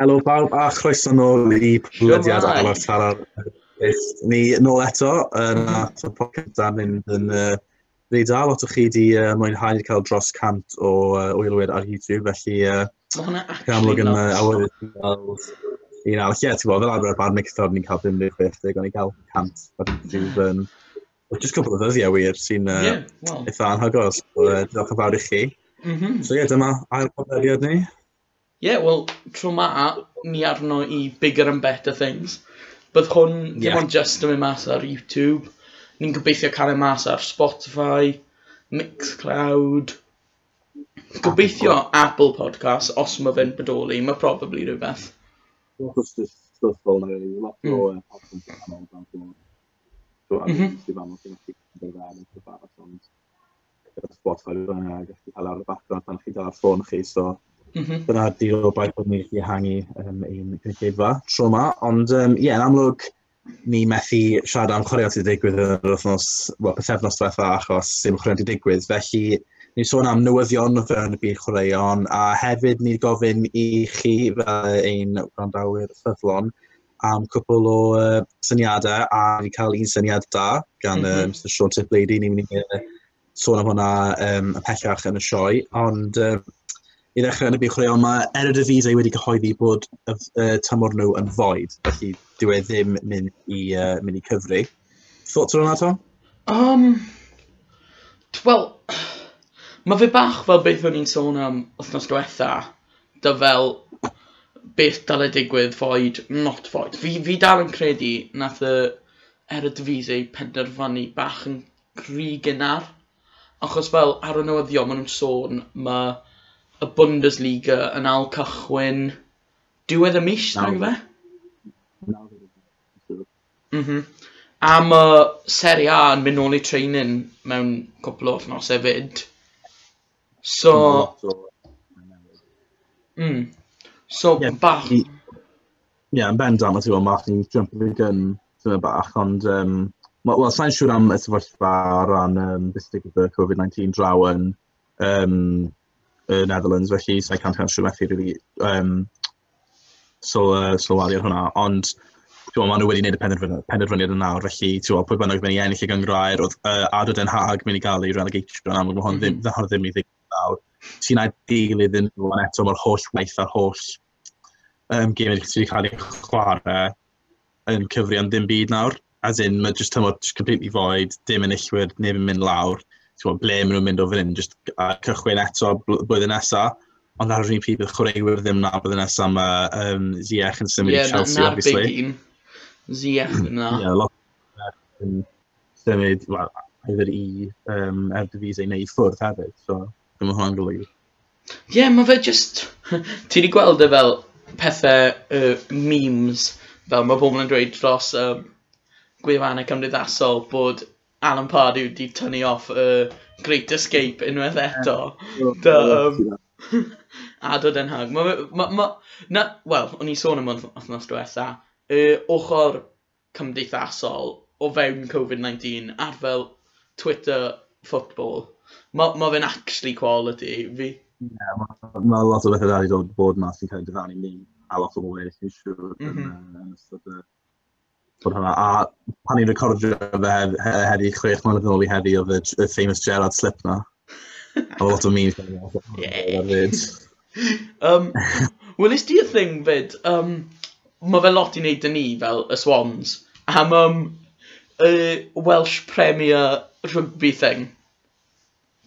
Helo bawb a chroeso nôl i podlediad aros ar ni nôl eto yn at y podcast am mynd yn uh, reida. Lot o chi wedi uh, mwynhau cael dros cant o uh, wylwyr ar YouTube, felly uh, amlwg yn uh, awyr i gael un arall. Ie, ti'n bod, fel arfer bar Micthor ni'n cael 56, o'n i cael cant. Dwi'n um, just cwbl o ddyddiau wir sy'n uh, yeah, well. eitha anhygoel. So, uh, diolch yn fawr i chi. Mm -hmm. So ie, yeah, dyma ail podlediad ni yeah, well, tro ma, ni arno i bigger and better things. Bydd hwn yeah. ddim ond just yn mynd mas ar YouTube. Ni'n gobeithio cael ei mas ar Spotify, Mixcloud. Gobeithio Apple, Apple Podcast, os mae fe'n bodoli, mae probably rhywbeth. stuff fel na, lot o podcasts yn aml dan sy'n sy'n aml sy'n sy'n Spotify yn gallu cael ar y background pan chi dal ar ffôn chi, so Mm -hmm. Dyna di'r obaith bod ni wedi hangu um, un cynulleidfa tro yma. Ond ie, um, yeah, yn amlwg, ni methu siarad am chwaraeon sydd wedi digwydd yn yr wythnos, wel, pethefnos diwetha achos sy'n chwaraeon wedi digwydd. Felly, ni sôn am newyddion o fewn y byd chwaraeon, a hefyd ni gofyn i chi fel ein gwrandawyr ffyddlon am cwpl o uh, syniadau, a ni cael un syniad da gan mm -hmm. uh, Mr Sean Tiplady. Ni'n mynd i uh, sôn am hwnna um, pellach yn y sioe, ond uh, i ddechrau yn y buwchreol, mae er y dyfisau wedi cyhoeddi bod y uh, tymor nhw yn foed, felly dyw e ddim mynd i, uh, mynd i cyfri. Thoughts ar hwnna, Tom? Um, Wel, mae fe bach fel beth o'n i'n sôn am wythnos diwetha, dy fel beth dal y digwydd foed, not foed. Fi, fi dal yn credu nath y er y dyfisau penderfynu bach yn gry gynnar, achos fel ar y newyddion maen nhw'n sôn mae y Bundesliga yn al cychwyn diwedd y mis, dwi'n fe? Mm -hmm. A mae Serie A yn mynd nôl i training mewn cwpl o othnos hefyd. So... Mm. So, yeah, bach... Ie, yeah, yn bend am, ti'n bach ni'n jump i gan, ti'n bach, ond... Um, Wel, sa'n siŵr am y sefyllfa ar ran um, beth sydd Covid-19 draw yn um, y Netherlands, felly sa'i can't helpu methu rili really, um, sylwario so, uh, ar hwnna. Ond Tewa, maen nhw wedi gwneud y penderfyniad, yn nawr, felly tewa, pwy bynnag mynd i ennill y gyngrair, oedd uh, Ado Den Haag mynd i gael ei relegation, am hwn mm -hmm. ddim, mm-hmm. hwn ddim i ddigwydd nawr. Ti'n ai dilyd yn rwan eto, mae'r holl waith a'r holl um, gymryd sydd wedi cael ei chwarae yn cyfri am ddim byd nawr. As in, mae just tymor completely void, dim yn illwyr, neb yn mynd lawr ti'n ble maen nhw'n mynd o fan hyn, just a cychwyn eto blwyddyn nesaf. Ond ar yr un pryd, bydd chwaraewyr ddim na blwyddyn nesaf mae um, Ziyech yn symud yeah, i Chelsea, hmm. na, obviously. Ie, na'r Ziyech yna. Ie, lot yn symud, well, either i um, Erdivisau neu i ffwrdd hefyd, so ddim yn hwnna'n golygu. Ie, yeah, mae fe just... Ti wedi gweld e y fel pethau uh, memes, fel mae pobl yn dweud dros um, gwefannau cymdeithasol bod Alan Pardew wedi tynnu off y uh, Great Escape unwaith eto. Da, um, a dod Den Hag. Ma, ma, ma, na, wel, o'n i sôn am wythnos diwetha, uh, ochr cymdeithasol o fewn COVID-19 ar fel Twitter football. Mae ma fe'n actually quality, fi. Yeah, mae ma lot o bethau wedi dod bod yma sy'n cael ei dyfannu ni a lot o bobl eraill, yn mhm. siŵr, yn ystod y bod hwnna. A pan i'n recordio fe heddi, chwech mlynedd yn ôl i heddi, oedd y famous Gerard slip na. A lot o memes. Yeah. um, Wel, is di y thing fyd, um, um mae fe lot i wneud yn ni fel y Swans, am um, y Welsh Premier Rugby thing.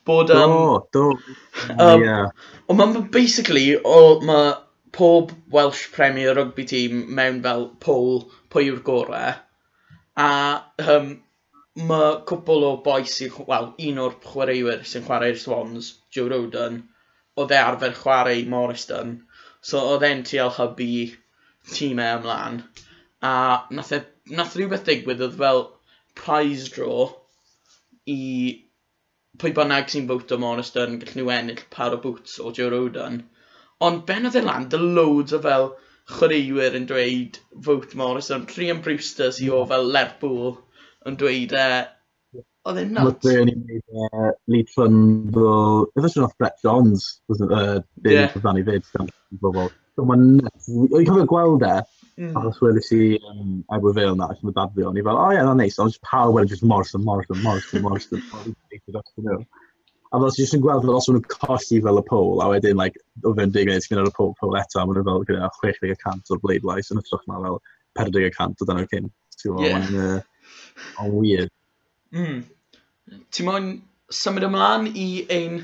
Bod, um, do, do. Um, yeah. Ond mae'n basically, o, mae pob Welsh Premier Rugby team mewn fel pôl pwy yw'r gorau. A um, mae cwbl o boes sy'n, wel, un o'r chwaraewyr sy'n chwarae'r Swans, Joe Roden, oedd e arfer chwarae Morriston. So oedd e'n trial hybu tîmau ymlaen. A nath, e, nath rhywbeth digwydd oedd fel prize draw i pwy bynnag sy'n bwt o Morriston, gallen nhw ennill par o bwts o Joe Roden. Ond ben oedd e lan, dy loads o fel chwaraewyr yn dweud vote Morrison. Rhian Brewster sy'n o fel Lerpool yn dweud e, oedd e'n nuts. Oedd e'n gwneud uh, lead fund o... Efo sy'n oedd Brett Johns, oedd e'n uh, yeah. ddannu fyd gan bobl. So mae'n nuts. Oedd e'n cofio gweld e, mm. achos wedys i um, Edward Vale na, ac yn dad fi o'n i fel, o ie, na'n neis, ond pawb wedi just Morrison, Morrison, Morrison, Morrison, Morrison, Morrison, Morrison, A fel ti jyst yn gweld fel os nhw'n colli fel y pôl, a wedyn, like, o fe'n dig gwneud gyda'r pôl, pôl eto, a maen nhw fel gyda 60% o'r bleidlais yn ytrach na fel 40% o dan o'r cyn. Ti'n uh, weird. Mm. Ti'n moyn symud ymlaen i ein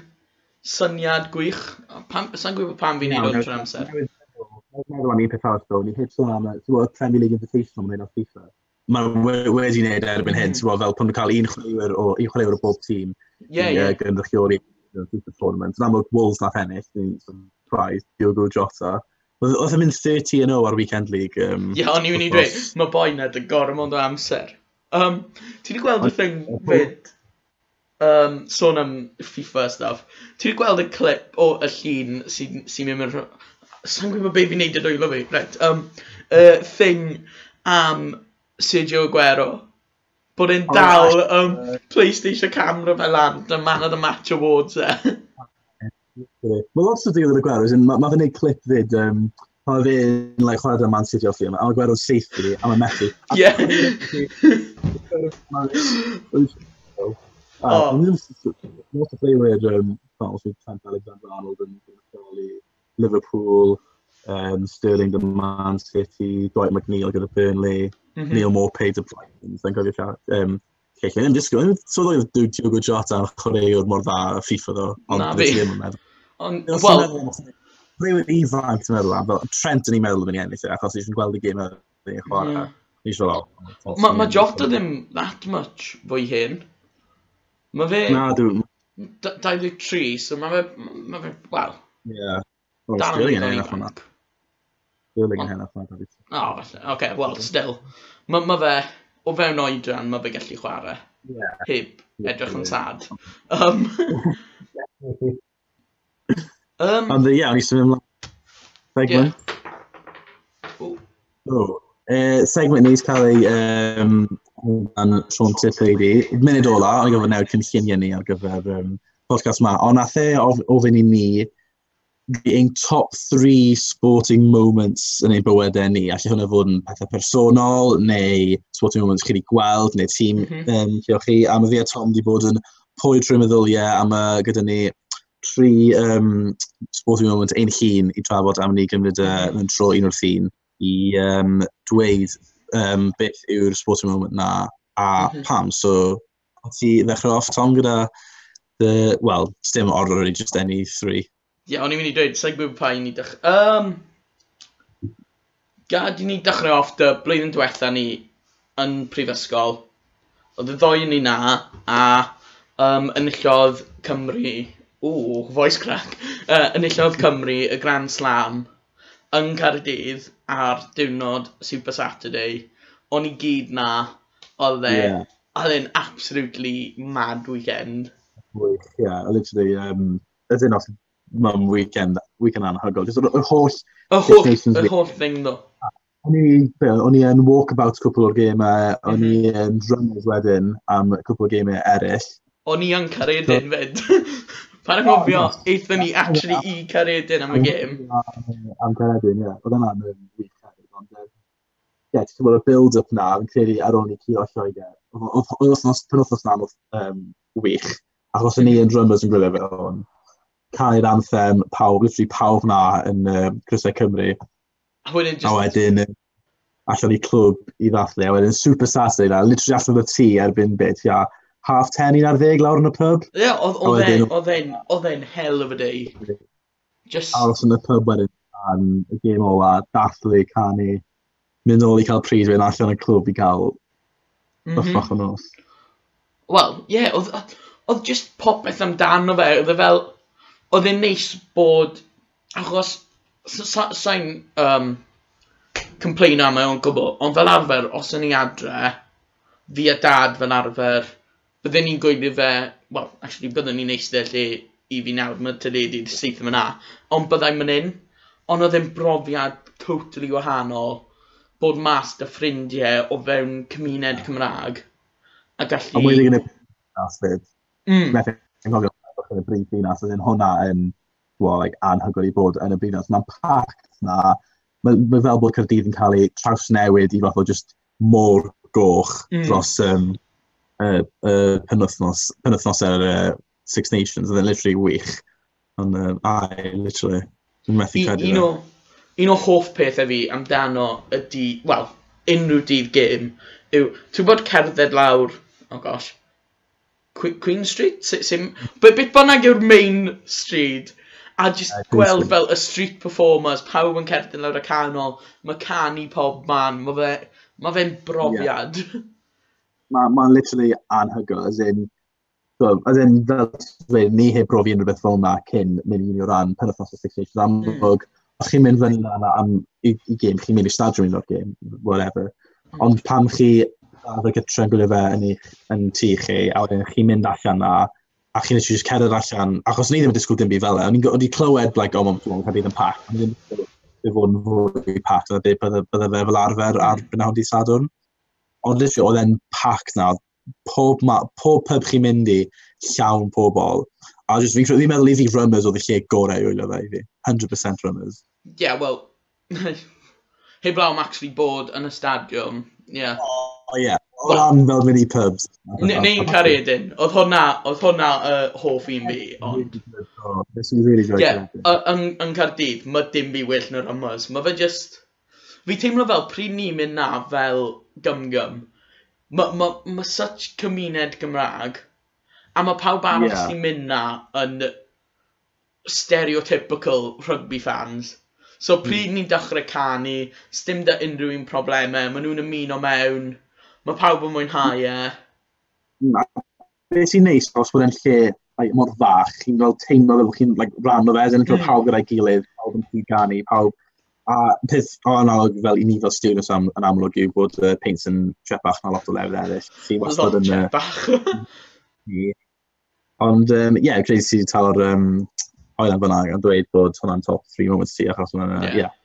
syniad gwych? Sa'n gwybod pam fi'n neud o'r trwy'r amser? Mae'n meddwl am un peth arall, ni'n hit sôn am y Premier League Invitational mae'n hyn o FIFA mae'n wedi wneud erbyn hyn, mm. fel pan nhw'n cael un chwaraewr o, un chwaraewr o bob tîm yeah, i yeah. uh, gynrychiori y tournament. Yn amlwg Wolves nath ennill, dwi'n surprised, Diogo Jota. Oedd yn mynd 30 and 0 ar Weekend League. Um, Ie, yeah, o'n i'n mynd i dweud, mae boi na dy gormod o amser. Um, ti wedi gweld y thing fyd, um, sôn am FIFA stuff, ti wedi gweld y clip o y llun sy'n sy mynd yn... Sa'n gwybod beth fi'n neud y dwylo fi, right. Um, uh, thing am Sergio Aguero bod e'n oh, dal um, PlayStation camera fel lan, the man of the match awards e. Mae lot o digwydd yn y gwerth, mae ma fe'n gwneud clip fyd, um, mae fe'n like, chwarae Man City off i a Aguero'n safety, a mae'n methu. Ah, Ie. Oh. Lot o playwyr, um, Battlefield, Trent Alexander-Arnold, yn Liverpool, um, Sterling the Man City, Dwight McNeil gyda Burnley, mm -hmm. Neil Moore paid y Brighton, dwi'n cofio siarad. Um, Cech, yn disgwyl, so oedd dwi Diogo Jota yn chwaraewr mor dda FIFA ddo. Na fi. Ond, wel... Rwy'n ifanc, ti'n meddwl, fel Trent yn ei meddwl yn ei ennill, e, achos eisiau gweld y gym yn ei chwarae. Mae ma Jota ddim that much fwy hyn. Mae fe... Na, dwi'n... 23, so mae fe... Mae fe, wel... Ie. Dal yn ifanc. Sterling yn hynna ffordd. O, falle. Oce, wel, still. Mae ma fe, o fewn oedran, mae fe gallu chwarae. Yeah. Heb edrych yn sad. Um, um, Ond ie, o'n i symud ymlaen. Segment. Yeah. Oh. Uh, segment ni'n cael ei um, gan Sean Tiff Lady. Munud ola, o'n i gofyn newid cynlluniau ni ar gyfer um, podcast yma. Ond nath e ofyn i ni ein top 3 sporting moments yn ein bywydau ni. Alla hwnna fod yn pethau personol, neu sporting moments chi wedi gweld, neu tîm mm -hmm. um, lleoch chi. A mae fi a Tom wedi bod yn pwy trwy meddyliau, a mae gyda ni tri um, sporting moments ein hun i trafod am ni gymryd e, mhm. uh, yn tro un o'r un i um, dweud um, beth yw'r sporting moment na a mm -hmm. pam. So, ti ddechrau off, Tom, gyda the, well, dim order, really, just any three. Ie, yeah, o'n i'n mynd i dweud, sa'i gwybod pa i ni dechrau... Um, gad i ni dechrau off dy blwyddyn diwetha ni yn prifysgol. Oedd y ddoi ni na, a um, enillodd Cymru... Ww, voice crack. Uh, enillodd Cymru y Grand Slam yn Nghaerdydd ar diwrnod Super Saturday. O'n i gyd na, oedd e... Yeah. Oedd e'n absolutely mad weekend. Wych, yeah, literally, um, ydyn in os mum weekend, weekend anhygol. Just yr holl... Y holl, y holl thing, ddo. O'n i, o'n i yn walkabout cwpl o'r gemau, o'n mm -hmm. i mhm. yn drummers wedyn am cwpl o gemau eraill. O'n i yn caredyn fyd. Pan yn gofio, eithon ni actually i caredin am y gêm. Am caredin, ie. Oedd yna'n week ond ie, ti'n gwybod y build-up na, yn credu ar ôl ni o Lloegr. Oedd os nos, penwthnos na, um, wych. Achos o'n i yn drummers yn gwylio fe o'n cau'r anthem pawb, literally pawb na yn uh, Crysau Cymru. A wedyn... Just... A wedyn, allan i clwb i ddathlu, a wedyn Super Saturday na, literally allan o tŷ erbyn bit, ia, half ten i'n ar ddeg lawr yn y pub. Ie, yeah, oedd e'n hell of a day. Just... Aros yn y pub wedyn, yn y gêm ola, dathlu, canu, mynd ôl i cael pryd fe'n allan y clwb i cael mm -hmm. bach o nos. Wel, ie, yeah, oedd just popeth amdano fe, oedd e fel, oedd e'n neis bod, achos sa'n um, complain am e, o'n gwbl, ond fel arfer, os yn ei adre, fi a dad fel arfer, bydden ni'n gwylio fe, wel, actually, bydden ni'n eistedd lle i fi nawr, mae teledu syth yma na, ond byddai'n mynd in, ond oedd e'n brofiad totally wahanol, bod mas dy ffrindiau o fewn cymuned Cymraeg, a gallu... A wedi yn y peth, mm. methu'n gofio yn y brif dinas, a hwnna yn well, like, anhygoel i bod yn y brifddinas. Mae'n pact na, mae ma fel bod Cyrdydd yn cael ei trawsnewid i fath o just môr goch mm. dros um, uh, uh, penwthnos, penwthnos er uh, Six Nations, oedd yn literally wych. Ond, uh, ai, literally, dwi'n methu credu. Un o, un o hoff pethau fi amdano ydy, wel, unrhyw dydd gym, yw, ti'n bod cerdded lawr, oh gosh, Queen Street? Sim... But bit bynnag yw'r main street? A just uh, gweld fel y street performers, pawb yn cerdded lawr y canol, mae canu pob man, mae fe, ma fe'n brofiad. Yeah. Mae'n ma literally anhygoel, as in, so, as in, fel dweud, ni heb brofi unrhyw beth fel yna cyn mynd i o ran penwthnos o Six Nations amlwg. Mm. Os chi'n mynd fyny yna am i, i gêm, chi'n mynd i stadion o'r gêm, whatever. Mm. Ond pam chi ar y gytre gwylio fe yn, i, yn tŷ chi, a wedyn chi'n mynd allan na, a chi'n eisiau just cerdded allan, achos ni ddim yn disgwyl dim byd fel e, o'n i'n clywed, like, oh, mae'n ffwrdd, cael yn pac, o'n i'n fod yn fwy pac, a beth bydde, fe fel arfer ar benawdi Sadwrn. Ond literally, oedd e'n pac na, pob, ma, pob pub chi'n mynd i, llawn pobl. A just, fi'n fi meddwl i fi Rummers oedd y lle gorau i wylio fe i fi. 100% Rummers. Yeah, well, heblaw am actually bod yn y stadiwm. Yeah. Oh, O ie, o ran fel mini pubs. Neu'n Caredin, oedd hwnna, oedd hwnna uh, hoff i'n fi, ond... Nes i'n really joio Caredin. Ie, yn Cardydd, mae dim fi well na'r ymwys. Mae fe just... Fi teimlo fel pryd ni'n mynd na fel gym-gym. mae ma, ma such cymuned Gymraeg, a mae pawb arall yeah. sy'n mynd na yn stereotypical rugby fans. So pryd mm. ni'n dechrau canu, stym da unrhyw un problemau, maen nhw'n ymuno mewn, mae pawb yn mwynhau e. Na, beth sy'n neis os bod e'n lle like, mor fach, chi'n fel teimlo fel chi'n like, rhan o fe, yn mm. pawb gyda'i gilydd, pawb yn cyd ganu, pawb... A peth o analog fel i ni fel students am, yn amlwg yw bod uh, paint yn trepach na lot o lefydd eraill. Chi wastad yn... Trepach! Ond, ie, um, yeah, credu sydd wedi tal'r um, oelan fyna yn dweud bod hwnna'n top 3 moments ti, achos hwnna'n... Ie. Yeah.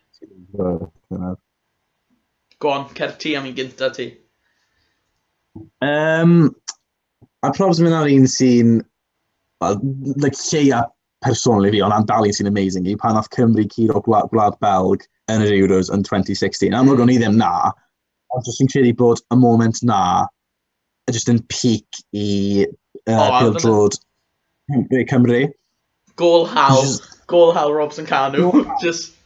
yeah. Go on, cer ti am i gynta ti. Um, a probs yn mynd ar un sy'n, well, like, lleia personol i fi, ond Andali sy'n amazing i, pan nath Cymru curo gwlad, gwlad Belg yn yr Euros yn 2016. Amlwg hmm. o'n i ddim na, ond jyst yn credu bod y moment na, jyst yn peak i uh, oh, pildrod Cymru, Cymru. Gol hal, gol hal Robson Canu. just...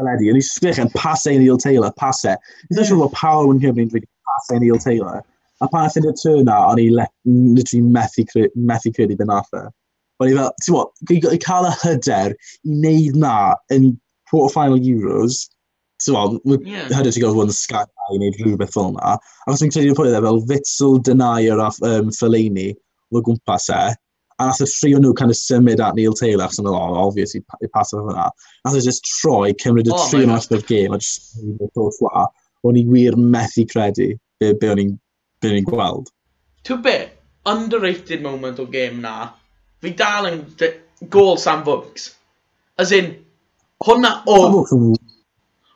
Eledi, yn i sgrych yn pasau Neil Taylor, pasau. Dwi'n siŵr hmm. bod pawb yn Cymru'n dweud nath e Neil Taylor. A pan allan i'r turn na, o'n i literally methu, methu credu beth nath e. O'n i fel, ti'n bod, cael y hyder i wneud na yn quarter-final Euros, ti'n bod, yeah. hyder ti'n gael one Sky i wneud rhywbeth fel na. Ac fi'n credu pwynt e, fel Fitzel, Denier a um, Fellaini, o gwmpas e, a nath y tri o nhw kind of symud at Neil Taylor, achos yn o, obviously, i pas o'r hwnna. Nath e y just troi, cymryd y oh, tri allan o'r gêm, a just o'n i wir methu credu be, be o'n i'n gweld. Ti'n be, underrated moment o game na, fi dal yn gol Sam Fwgs. As in, hwnna o... Oh,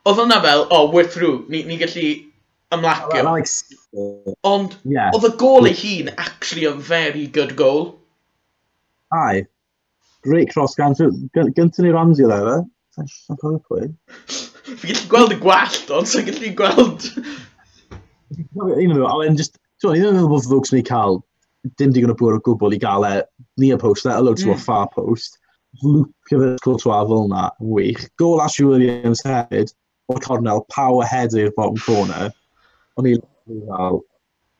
oedd hwnna fel, oh, we're through, ni, ni gallu ymlacio. Like, Ond, yeah. oedd y gol ei hun actually a very good goal. Ai. Great cross gan. Gyntaf ni Ramsey oedd efe. Sa'n cofio pwy. Fi gallu gweld y gwallt, ond sa'n gallu gweld Un o'n nhw, a wedyn just, ti'n un o'n nhw bod ddwgs ni cael, dim digon o bwyr o gwbl i gael e near post, let alone to mm. a far post. Lwpio fe Courtois fel na, wych. Gol Ash Williams hefyd, o Cornel, power header i'r bottom corner. O'n i'n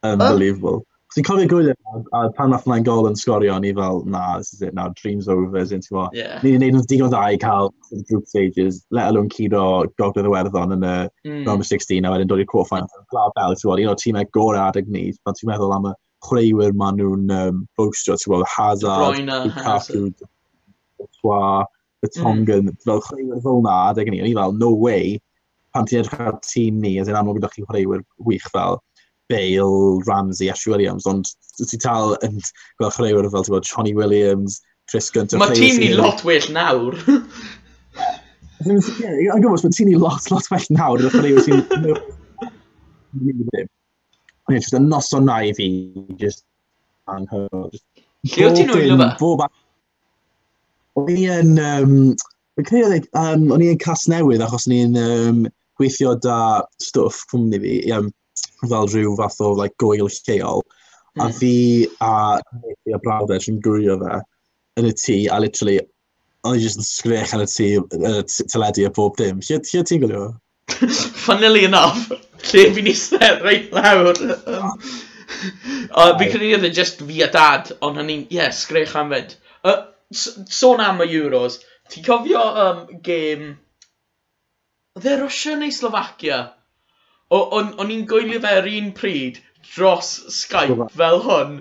unbelievable. Ti'n cofio gwylio a, pan nath na'n gol yn sgorio, ni fel, na, this is it, now, dreams over, sy'n ti'n fawr. Yeah. Ni'n neud yn digon dda i cael group stages, let alone curo gogledd y werddon yn y mm. round 16, a wedyn dod i'r quarter-final. Bla bel, ti'n fawr, un o'r tîmau gorau adeg ni, pan ti'n meddwl am y chwaraewyr maen nhw'n um, bwstio, ti'n fawr, Hazard, Lukaku, Twa, y Tongan, mm. fel chwaraewyr fel na, adeg ni, o'n i fel, no way, pan ti'n edrych ar tîm ni, as in amlwg ydych chi'n chwaraewyr wych fel, Bale, Ramsey, Ash Williams, ond ti'n tal yn gweld chreuwyr fel bod, Johnny Williams, Chris Gunter... Mae tîm ni lot well nawr. Yn gwybod, mae tîm ni lot, lot well nawr, y chreuwyr sy'n... Ie, just y noson na i fi, just anghywir. Lle o ti'n wylo fe? O'n i yn, um, um, o'n i yn Casnewydd achos o'n i'n um, gweithio da stwff cwmni fi, um, fel rhyw fath o like, gwyl lleol. Mm. A hmm. fi a Nathan a Brawded sy'n gwrio fe yn y tŷ, a literally, o'n i jyst yn sgrech yn y tŷ, y teledu a bob dim. Lle, lle ti'n gwylio? Funnily enough, lle fi'n eistedd reit lawr. Um, uh, fi'n credu oedd e just fi a dad, ond hynny, ie, yeah, sgrech am fyd. Uh, sôn am y Euros, ti'n cofio um, game... Oedd e Russia neu Slovakia? O'n i'n gwylio fe yr un pryd dros Skype fel hwn,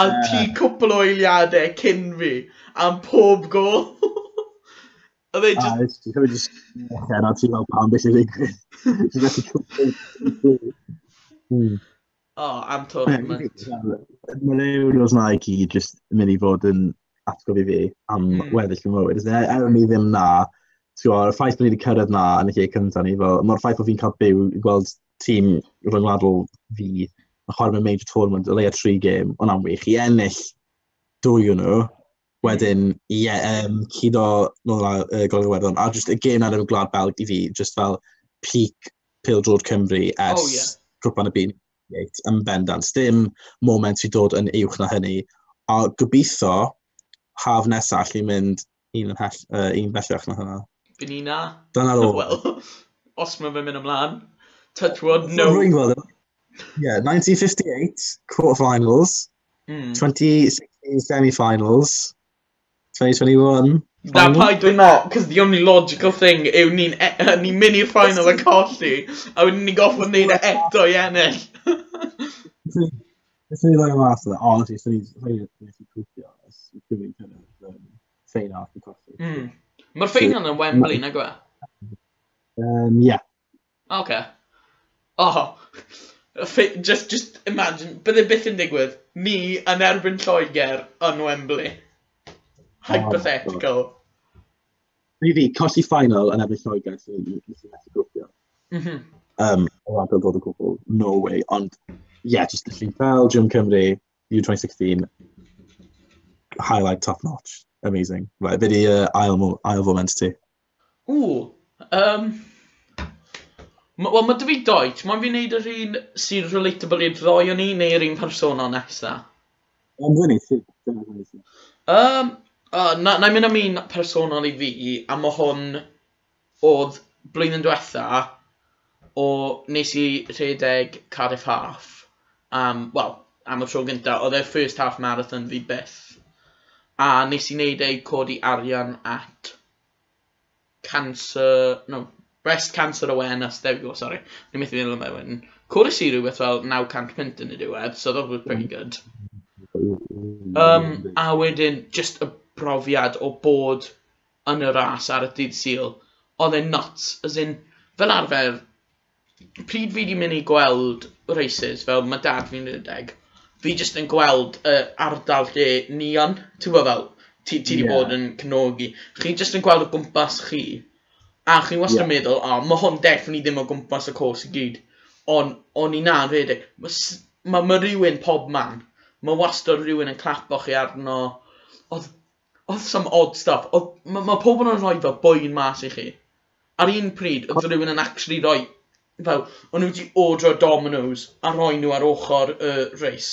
a ti cwpl o eiliadau cyn fi, am pob gol. Oedd e just... A, just... Era ti'n fel pam beth i'n digwydd. O, am tournament. Mae Euros na i gyd just mynd i fod yn atgof i fi am weddill yn mywyd. Er ni ddim na, Tewa, y ffaith bod ni wedi cyrraedd na yn y lle cyntaf ni, fel, mae'r ffaith bod fi'n cael byw i gweld tîm rhyngwladol fi yn chwarae mewn major tournament, y leia tri gêm, ond am wych, i ennill dwy o'n nhw, wedyn, ie, yeah, um, cudo nôl uh, Golwg Iwerddon, a just y gêm ar y Gwlad Belg i fi, just fel peak Pil Drod Cymru ers oh, yeah. Cwpan y byn, yn bendant. Dim moment i dod yn uwch na hynny, a gobeithio haf nesaf allu mynd un, yn hell, uh, un bellach na hynna. Fy ni na. Dyna ddol. Wel, os mae fe'n mynd ymlaen. Touch wood, no. Yeah, 1958 quarterfinals, mm. 2016 semi-finals, 2021 Na pai dwi'n not, cos the only logical thing yw ni'n e ni mynd i'r final yn colli, a wedyn ni'n goffod wneud e eto i ennill. It's really like a master that, honestly, it's really, it's really, it's really, it's really, it's really, it's really, it's really, it's really, it's really, Mae'r ffeinal yn Wembley, nag yw e? Um, yeah. Okay. Oh, just, just imagine, bydde byth yn digwydd, ni yn erbyn Lloegr yn Wembley. Hypothetical. Oh, fi, colli final yn erbyn Lloegr sy'n methu gwybio. Um, o adeg dod o gwbl, no way. Ond, yeah, just literally Belgium, Cymru, U2016, highlight top notch. Amazing. Right, fe di uh, ail, ail foment ti? Ww, um, Wel, mae dy fi doet. Mae'n fi wneud yr un sy'n relatable i'r ddoi o'n i, neu'r un persona nesa? Ond fyny, sydd. Um, uh, na, na i mynd am un personol i fi, a mae hwn oedd blwyddyn diwetha o nes i rhedeg Cardiff Half. Um, Wel, am y tro gyntaf, oedd e'r first half marathon fi byth a nes i wneud ei codi arian at cancer, no, breast cancer awareness, there we go, sorry. Ni'n methu meddwl am ewyn. Cwrys i rhywbeth fel 900 pint yn y diwedd, so that was pretty good. Um, a wedyn, just y brofiad o bod yn y ras ar y dydd syl, oedd e'n nuts, as in, fel arfer, pryd fi wedi mynd i gweld races, fel mae dad fi'n rhedeg, fi jyst yn gweld y uh, ardal lle nion, ti'n gwybod fel, ti, ti yeah. bod yn cnogi. Chi jyst yn gweld o gwmpas chi, a chi'n wastad yeah. meddwl, o, oh, mae hwn deff ddim o gwmpas y cwrs i gyd. Ond, o'n i na'n rhedeg. Mae ma, ma rhywun pob man, mae wastad rhywun yn clapo chi arno. Oedd, oedd some odd stuff. Oedd, mae ma pobl yn rhoi fel bwy'n mas i chi. Ar un pryd, oedd rhywun yn actually rhoi fel, o'n nhw wedi odro Domino's a rhoi nhw ar ochr y uh, reis.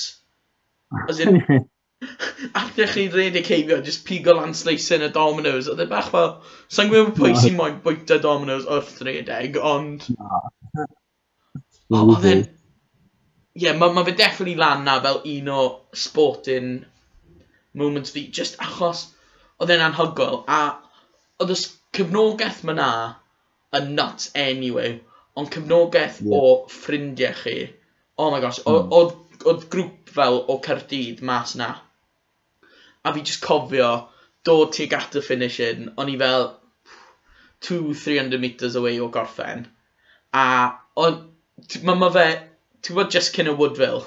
In, after chi rediceifio, just pigo lan sleisyn y Dominoes, oedd e bach fel, sa'n gwybod pwy sy'n moyn bwyta Dominoes wrth redeg, ond... Oedd e'n... Ie, mae ma fe definitely lan na fel un o sporting moments fi, just achos oedd e'n anhygol, a oedd y cyfnogaeth ma na yn nuts anyway, ond cyfnogaeth yeah. o ffrindiau chi, oh my gosh, oedd oedd grŵp fel o Cardydd mas na. A fi just cofio dod tuag at y finishing, o'n i fel 2-300 metres away o gorffen. A mae ma fe, ti'n bod just cyn y Woodville,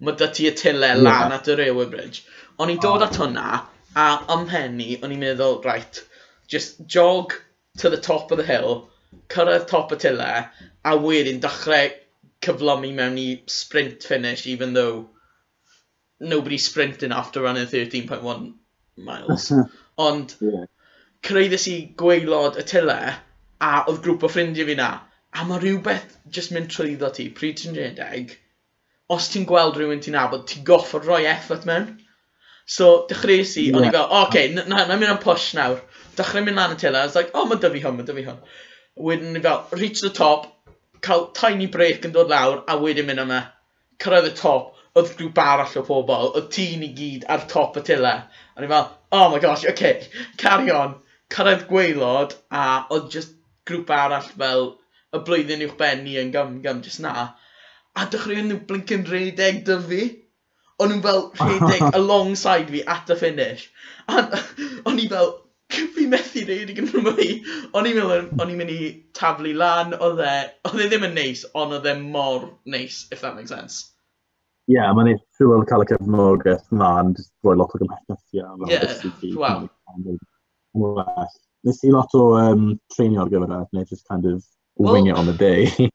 mae dy ti y tyle yeah. lan at y Railway Bridge. O'n i dod oh. at hwnna, a ymhenni, o'n i'n meddwl, right, just jog to the top of the hill, cyrraedd top y tyle, a wedyn dechrau cyflomi mewn i sprint finish, even though nobody sprinting after running 13.1 miles. Ond, yeah. creuddes i gweilod y tyle, a oedd grŵp o ffrindiau fi na, a mae rhywbeth jyst mynd trwyddo ti, pryd ti'n rhedeg, os ti'n gweld rhywun ti'n nabod, ti'n goffod rhoi effort mewn. So, dechreuais i, yeah. o'n i fel, o, okay, na, na, na, mynd am push nawr. Dechrau mynd lan y tyle, I was like, o, oh, mae dyfu hwn, mae dyfu hwn. Wedyn ni fel, reach the top, cael tiny break yn dod lawr a wedyn mynd yma. Cyrraedd y top, oedd grŵp arall o pobl, oedd tîn i gyd ar top y tyle. A ni fel, oh my gosh, oce, okay, carry on. Cyrraedd gweilod a oedd just grŵp arall fel y blwyddyn uwch benni yn gam gam just na. A dechreuon nhw blinkin redeg dy fi. O'n nhw'n fel rhedeg alongside fi at y finish. A o'n i fel, fi methu neud i gyda mwy. O'n i'n mynd, o'n i'n mynd i taflu lan, oedd e, oedd e ddim yn neis, ond oedd e mor neis, if that makes sense. Ie, yeah, mae'n neis trwy'n cael y cefnogaeth na, yn rhoi lot o gymhethiau. Ie, yeah, wow. Nes i lot o um, treinio ar gyfer e, neu just kind of well, wing it on the day.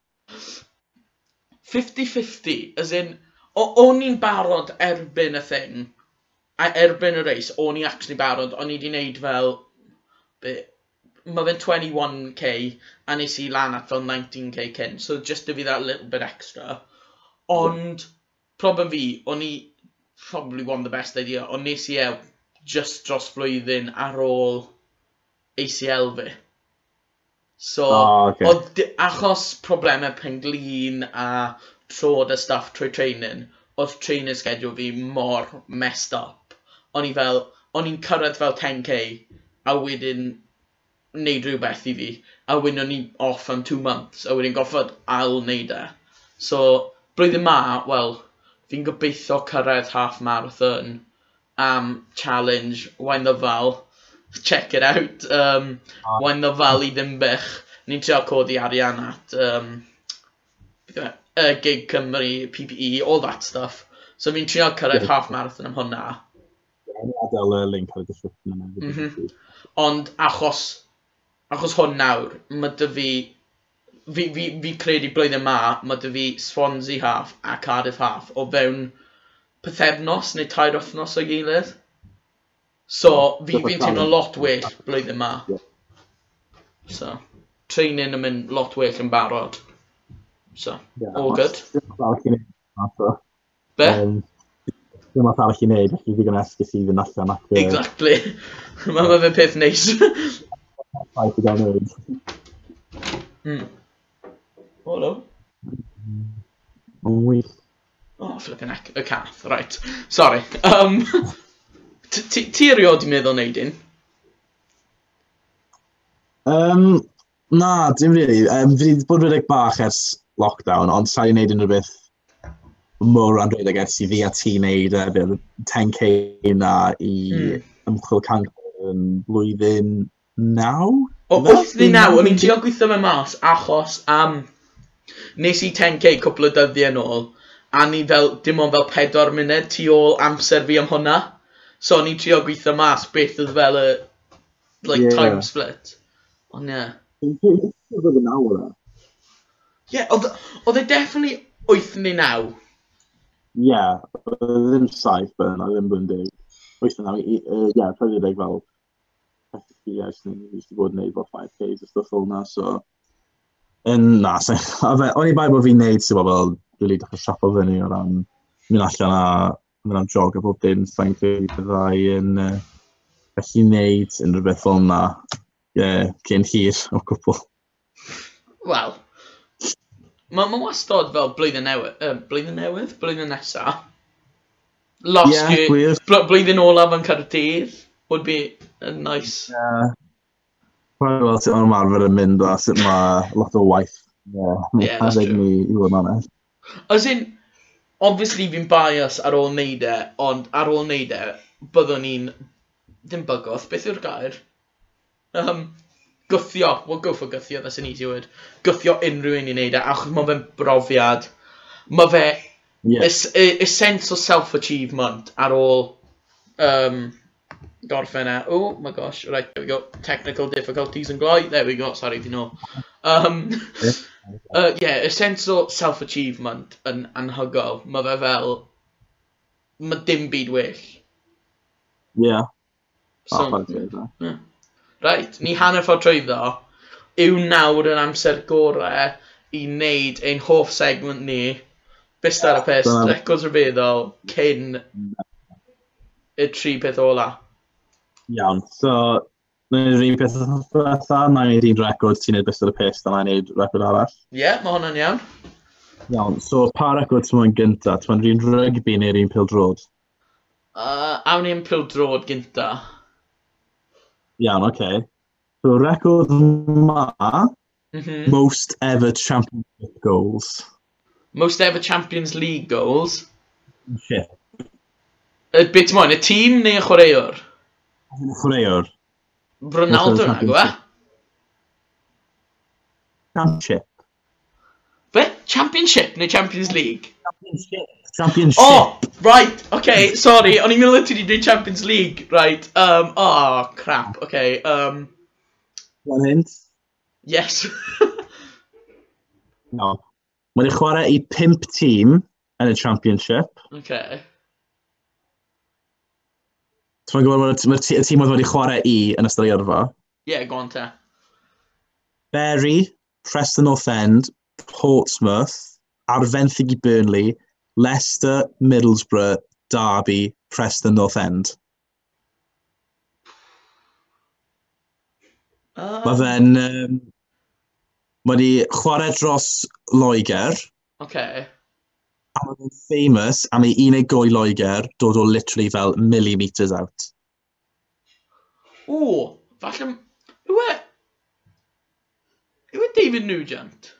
50-50, as in, o'n i'n barod erbyn y thing, a erbyn y reis, o'n i actually barod, o'n i wedi wneud fel mae fe'n 21k a nes i lan at fel 19k cyn, so just to be that little bit extra. Ond, problem fi, o'n i probably one of the best idea, ond nes i ew just dros flwyddyn ar ôl ACL fi. So, oh, okay. oedd achos problemau penglin a trod a stuff trwy training, oedd trainer schedule fi mor messed up. O'n i fel, o'n i'n cyrraedd fel 10k, a wedyn wneud rhywbeth i fi, a wedyn o'n i off am two months, a wedyn goffod ail wneud e. So, blwyddyn ma, wel, fi'n gobeithio cyrraedd half marathon am challenge Wain the Val. Check it out. Um, ah. Wain the Val i ddim bych. Ni'n trio codi arian at um, uh, Gig Cymru, PPE, all that stuff. So fi'n trio cyrraedd yeah. half marathon am hwnna. Yeah, adael y link ar y description yna. Mm -hmm. Ond achos, achos hwn nawr, mae dy fi, fi, fi, fi credu blwyddyn ma, mae dy fi Swansea half a Cardiff half o fewn pethefnos neu tair wythnos o gilydd. So, fi fi'n teimlo lot well blwyddyn ma. So, training yn mynd lot well yn barod. So, yeah, all good. Be? Um, Dwi'n math arall i wneud, felly ddigon esgus i fynd allan ac... Exactly. Mae ma fe peth neis. ffaith i gael wneud. Mm. O, no. O, wyll. O, flippin' heck, y cath, right. Sorry. Um, ti erioed i meddwl wneud un? Um, na, dim really. Um, fi wedi bod rhedeg bach ers lockdown, ond sa'i wneud unrhyw beth mor andredig ers i fi a ti wneud efo'r 10k yna i mm. ymchwil canol yn blwyddyn naw? O, wrth ni naw, o'n i'n trio gweithio mewn mas achos am... Um, nes i 10k cwpl o dyddiau yn ôl a ni fel, dim ond fel 4 munud tu ôl amser fi am hwnna. So o'n i'n trio gweithio mas beth oedd fel y like, yeah. time split. Ond ie. Oedd yn awr Ie, oedd e definitely 8 neu 9 ie, e ddim saith bydd yna, ddim blwyddyn deg. Wyth yna, ie, yeah, pedwar deg fel SPS neu ni wedi bod yn neud bod 5Ks a stuff fel yna, so... Yn na, so, o'n i bai bod fi'n neud, sy'n fel, dwi'n dechrau siapo fyny o ran mynd allan a mynd am jog a bob dim, sa'n credu byddai yn uh, gallu neud unrhyw beth fel yna, Ie, cyn hir o cwpl. Wel, Mae ma wastod fel blwyddyn newydd, uh, blwyddyn newydd, blwyddyn nesaf. Last yeah, year, gwir. bl blwyddyn olaf yn Caerdydd would be a nice. Yeah. Rwy'n gweld sut mae'n marfer yn mynd a sut mae lot o waith. Yeah, yeah that's true. Ni, i fod yn honest. As in, obviously fi'n bias ar ôl neud e, ond ar ôl neud e, byddwn ni'n, dim bygoth, beth yw'r gair? Um, Gwthio, well go for gwthio, that's an easy word. Gwthio unrhyw un i wneud e, achos mae fe'n brofiad. Mae fe yeah. is, is e, sense o self-achievement ar ôl um, gorffen e. Oh my gosh, right, there we go. Technical difficulties yn gloi. There we go, sorry, fi nôl. Um, yeah. uh, yeah, a sense o self-achievement yn anhygol. Mae fe fel, mae dim byd well. Yeah. So, oh, yeah. Reit, ni hanner ffordd trwyddo. Yw nawr yn amser gorau i wneud ein hoff segment ni, Bist ar y pist, records rhyfeddol, cyn y tri peth ola. Iawn, so, Nw'n un peth dda, na i wneud un record, ti'n neud beth ar y pist, a na i record arall. Ie, yeah, mae hwnna'n iawn. Iawn, so pa record ti'n mwyn gynta? Ti'n mwyn rhywun rygbi neu'r un pildrod? Uh, awn i'n pildrod gynta. Iawn, oce. Okay. So, record ma, mm -hmm. most ever Champions goals. Most ever Champions League goals? Shit. Y bit moyn, y tîm neu y chwaraewr? Chwaraewr. Ronaldo na, gwa? E? Championship. Championship neu Champions League? Championship. Championship. Oh, right, okay, sorry, o'n i'n meddwl ti wedi dweud Champions League, right, um, oh, crap, okay, um... One hint? Yes. no. Mae'n chwarae i pimp tîm yn y championship. Okay. Ti'n gwybod, mae'r tîm oedd wedi chwarae i yn ystod i yrfa? Ie, yeah, go on te. Berry, Preston North End, Portsmouth, Arfenthig Burnley, Leicester, Middlesbrough, Derby, Preston North End. Um, Mae fe'n... Um, mae wedi chwarae dros Loegr, Okay. a mae fe'n famous am ei unig goi Loegr dod o literally fel millimetres out. Ww, falle... Yw e... Yw e David Nugent?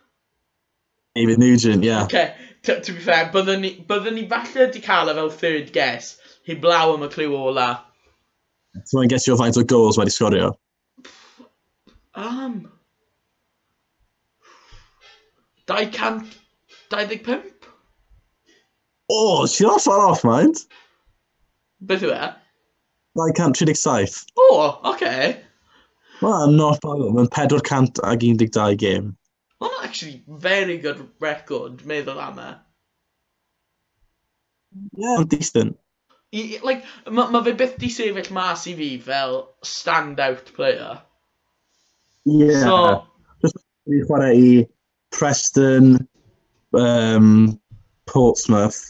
David Nugent, ie. Yeah. Okay. To, to be fair, byddwn ni, byddwn ni falle wedi cael e fel third guess, heblaw am y clyw ola. Ti'n mae'n gesio faint o goals wedi sgorio? Um, 225? O, oh, ti'n not far off, mind. Beth yw e? 237. O, oh, oce. Okay. Wel, not bad. Mae'n 412 game actually very good record, meddwl am e. Yeah, decent. I, like, mae ma fe byth di sefyll mas i fi fel stand-out player. Yeah. So, Just i chwarae i Preston, um, Portsmouth,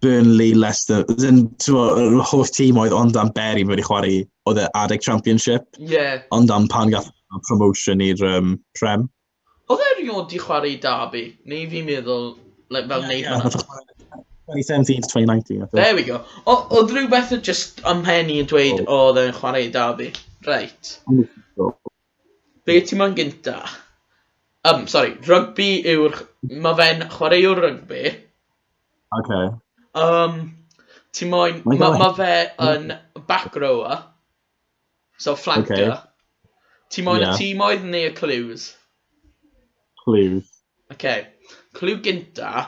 Burnley, Leicester. Dyn, ti'n y holl tîm oedd ond am Berry wedi chwarae oedd y Adeg Championship. Yeah. Ond am pan gath promotion i'r um, Prem. Oedd e erioed di chwarae Derby? Neu fi'n meddwl, like, fel yeah, neud yeah, 2017 to 2019. There we go. Oedd rhywbeth just ym mhen yn dweud, o, oedd e'n chwarae Derby. Reit. Be ti ma'n gynta? Um, sorry, rygbi yw'r... Mae fe'n chwaraewr rygbi. Okay. Um, ti moyn... Mae ma, ma fe yn back rower. So flanker. Okay. Ti moyn yeah. y tîm oedd neu y clues? clues. Okay. Clw gynta,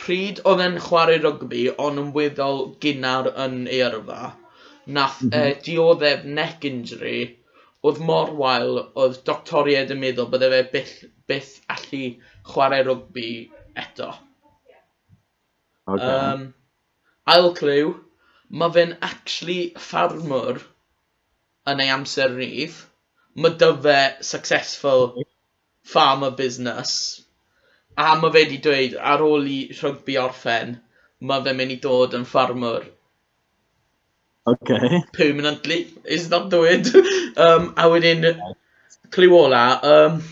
pryd oedd e'n chwarae rygbi ond yn weddol gynnar yn ei yrfa, nath mm -hmm. uh, dioddef neck injury, oedd mor wael, oedd doctoriaid yn meddwl bydde fe byth, byth allu chwarae rygbi eto. Okay. Um, ail clyw, mae fe'n actually ffarmwr yn ei amser rydd. Mae dy fe successful farmer business. a mae fe wedi dweud ar ôl i rygbi orffen mae fe'n mynd i dod yn ffarmwr. Okay. Permanently. Is that the word? um, a wedyn, clyw ola, um,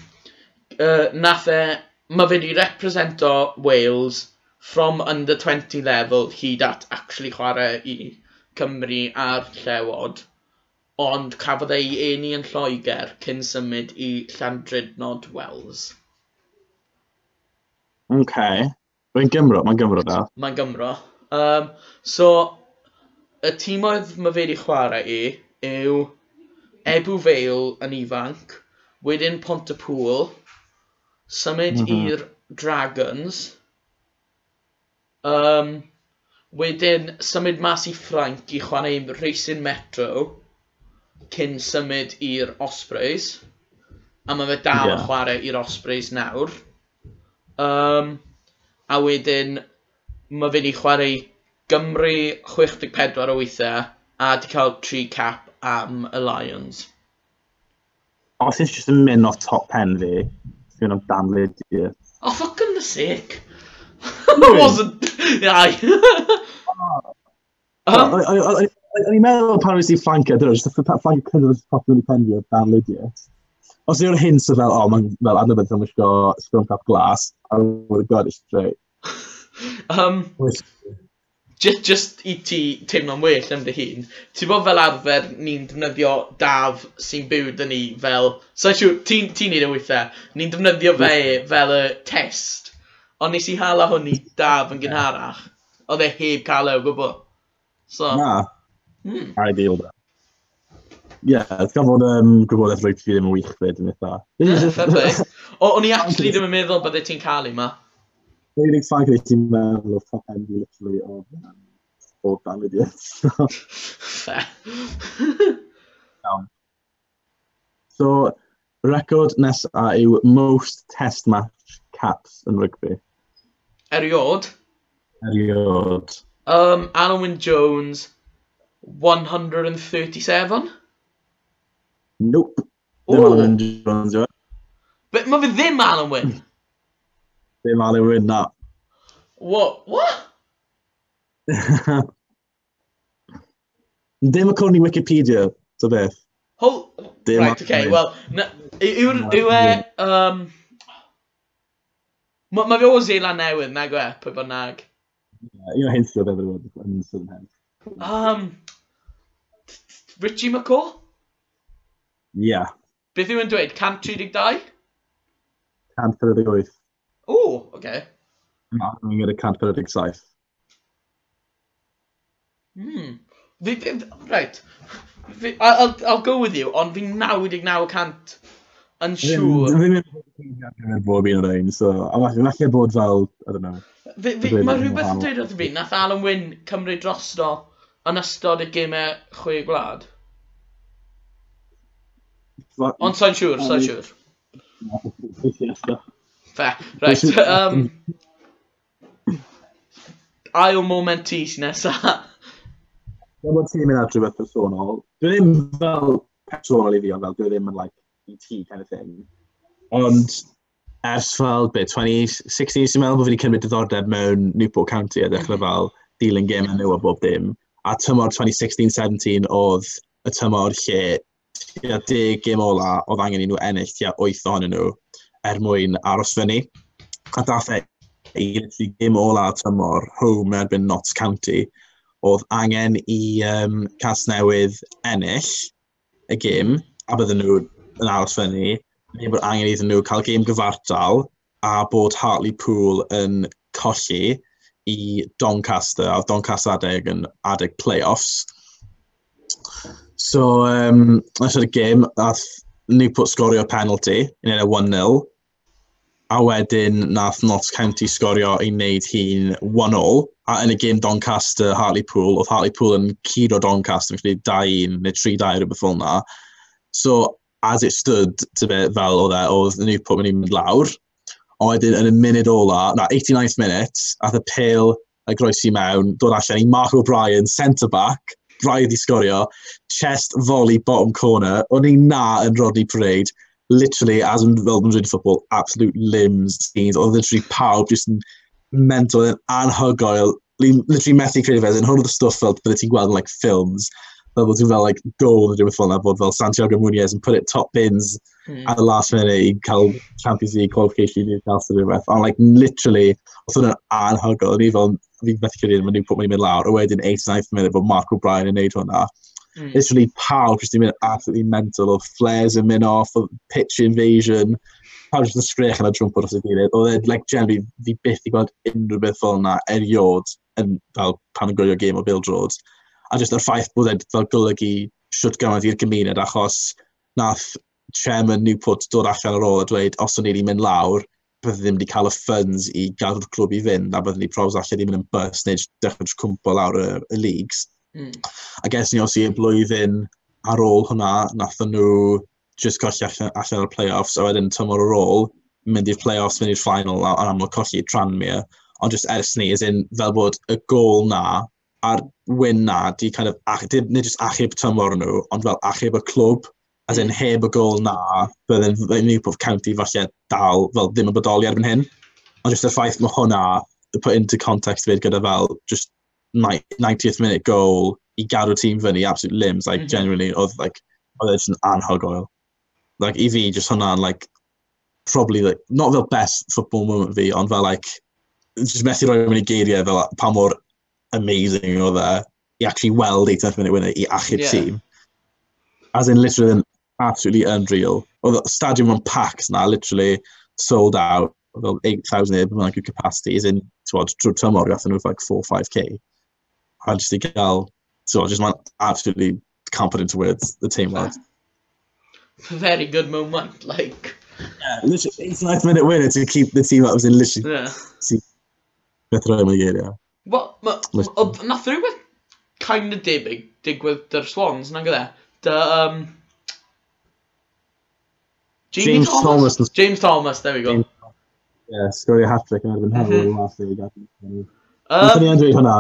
uh, nath e, mae fe wedi represento Wales from under 20 level hyd at actually chwarae i Cymru a'r llewod ond cafodd ei eni yn Lloegr cyn symud i Llandrydnod Wells. OK. Mae'n Gymro, mae'n Gymro da. Mae'n Gymro. Um, so, y tîm oedd mae fe wedi chwarae i yw Ebu Feil yn ifanc, wedyn Pontypool, symud mm -hmm. i'r Dragons, um, wedyn symud mas i Ffrainc i chwarae i Racing Metro, cyn symud i'r Ospreys, a mae fe dal yeah. yn chwarae i'r Ospreys nawr. Um, a wedyn, mae fe i chwarae Gymru 64 o weithiau, a di cael 3 cap am y Lions. Os ydych just yn mynd off top pen fi, fi'n am dan lydio. Oh, for goodness sake! I wasn't... Ai! O'n i'n meddwl pan wnes i fflancio, dyn nhw, o'r cynnar yn popio'n i pendio dan Lydia. Os yw'r hyn sy'n fel, o, oh, mae'n fel adnabod yn wisgo sgrwn cap glas, I would have got it straight. um, just, just i ti teimlo'n well am dy hun, ti'n bod fel arfer ni'n defnyddio daf sy'n byw dyn ni fel, so siw, ti'n ti neud e y weithiau, ni'n defnyddio fe fel y test, ond nes i hala hwn i daf yn gynharach, oedd e heb cael e o gwbl. So, Na. Mm. Ideal. da. Ie, yeah, gan fod um, gwybodaeth rhaid fi ddim yn wych fyd yn eitha. o, O'n i actually ddim yn meddwl byddai e ti'n cael ei ma. Dwi'n unig ffaith gyda ti'n meddwl o top end i literally o o dan ydi. Iawn. So, record nesa yw most test match caps yn rygbi. Eriod? Eriod. Um, Alan Wynne Jones, 137? Nope. But mother, them Alan win. Dim Alan win that. What? What? Dim according to Wikipedia to Beth. Hold. Dim right. Okay. Well, no, who who uh, um. Mae ma fi o with newydd, nag o e, pwy bynnag. Ie, un o hyn Southern Um, Richie McCaw? Ie. Yeah. Beth yw yn dweud? 132? 138. O, oce. Okay. Mae'n no, yn gyda 147. Hmm. Fi, fi, right. Fi, I'll, I'll go with you, ond fi'n 99% yn siŵr. Fi'n mynd bob un o'r un, so falle bod fel, I don't know. Mae rhywbeth yn dweud wrth fi, nath Alan Wyn cymryd drosto yn ystod y gymau chwe gwlad? Ond sa'n siŵr, sa'n siŵr. Fe, reit. Um, ail moment ti sy'n nesa? Dwi'n bod ti'n mynd at rhywbeth personol, dwi ddim fel personol i fi, ond fel dwi ddim yn like, i ti kind of thing. Ond ers fel, be, 2016 sy'n meddwl bod fi wedi cymryd diddordeb mewn Newport County a dechrau fel dilyn game yn nhw a bob dim. A tymor 2016-17 oedd y tymor lle tua 10 gym ola oedd angen i nhw ennill tua 8 ohonyn nhw er mwyn aros fyny. A dath e i gym ola tymor home erbyn Notts County. Oedd angen i um, casnewydd ennill y gym a bydden nhw yn aros fyny neu bod angen iddyn nhw cael gêm gyfartal a bod Hartlepool yn colli i Doncaster, a Doncaster adeg yn adeg playoffs. So, um, after y game, nath Newport sgorio penalty yn enw 1-0. A wedyn nath Notts County sgorio i wneud hi'n 1-0. A yn y game Doncaster, Hartlepool, oedd Hartlepool yn cyd o Doncaster, yn gwneud 2-1 neu 3-2 rhywbeth fel yna. So, as it stood, to be, fel oedd e, oedd Newport mynd i mynd lawr. A wedyn yn y munud ola, na, 89th minute, ath y pil a groesi mewn, dod allan i Mark O'Brien, centre-back, braidd i sgorio, chest volley bottom corner, o'n i na yn Rodney Parade, literally, as yn fel yn rhaid football, absolute limbs, scenes, oedd literally pawb just yn mental yn anhygoel, literally methu credu fe, yn hwn oedd y stwff fel bydde ti'n gweld yn like films, fel bod ti'n fel like, gold yn rhywbeth fel yna, bod fel Santiago Munoz yn put it top bins mm. at the last minute i cael Champions League qualification i'r Chelsea neu rhywbeth. Ond like, literally, oedd hwnna'n anhygoel, ni fel, fi methu credu yn mynd i'n pwt mynd lawr, a wedyn 89th minute bod Mark O'Brien yn neud hwnna. Mm. Literally, pawb jyst yn mynd absolutely mental, o flares yn mynd off, o pitch invasion, pawb jyst yn sgrech yn y drwmpwr os y gilydd. Oedd e, like, generally, fi byth i gweld unrhyw beth fel yna eriod yn, fel, pan yn gwylio game o Bill Road a jyst yr ffaith bod e fel golygu siwt gymaint i'r gymuned, achos nath chairman Newport dod allan ar ôl a dweud, os o'n i wedi mynd lawr, byddwn ddim wedi cael y funds i gadw'r clwb i fynd, a byddwn ni probs allan ddim yn bus neu dechrau cwmpo lawr y, y leagues. Mm. A ges ni os i y blwyddyn ar ôl hwnna, nath nhw just colli allan, allan o'r play-offs, a wedyn tymor ar ôl, mynd i'r play-offs, mynd i'r final, a'r amlwg colli Tranmere. Ond just ers ni, as in, fel bod y gol na, a'r win na, di kind of, di, nid jyst achub tymor nhw, ond fel achub y clwb, as in mm. heb y gol na, bydden Newport County falle dal fel ddim yn bodoli erbyn hyn. Ond jyst y ffaith mae hwnna, put into context fyd gyda fel, just 90th minute goal i gadw tîm fyny, absolute limbs, like, mm -hmm. generally, oedd, like, oedd e'n anhygoel. Like, i fi, just hwnna'n, like, probably, like, not fel best football moment fi, ond fel, like, just methu roi mewn i geiriau fel pa mor amazing or oedd e i actually weld 80th minute winner i achub yeah. tîm. As in, literally, absolutely unreal. Oedd stadium on packs na, literally sold out, fel 8,000 like, capacity, is in, twod, drwy tymor, gathen nhw like 4-5k. A just i gael, oh, so I just man absolutely into words the team was. Very good moment, like. Yeah, literally, 89th minute winner to keep the team up was in literally. Yeah. See, beth roi mewn geiriau. Wel, nath rhywbeth kind of debyg digwydd dy'r Swans, na'n gyda? Dy, um, James Thomas. Thomas. James Thomas, there we go. Yeah, sgorio hat-trick yn erbyn hynny. Mm -hmm. Nath ni yn dweud hwnna,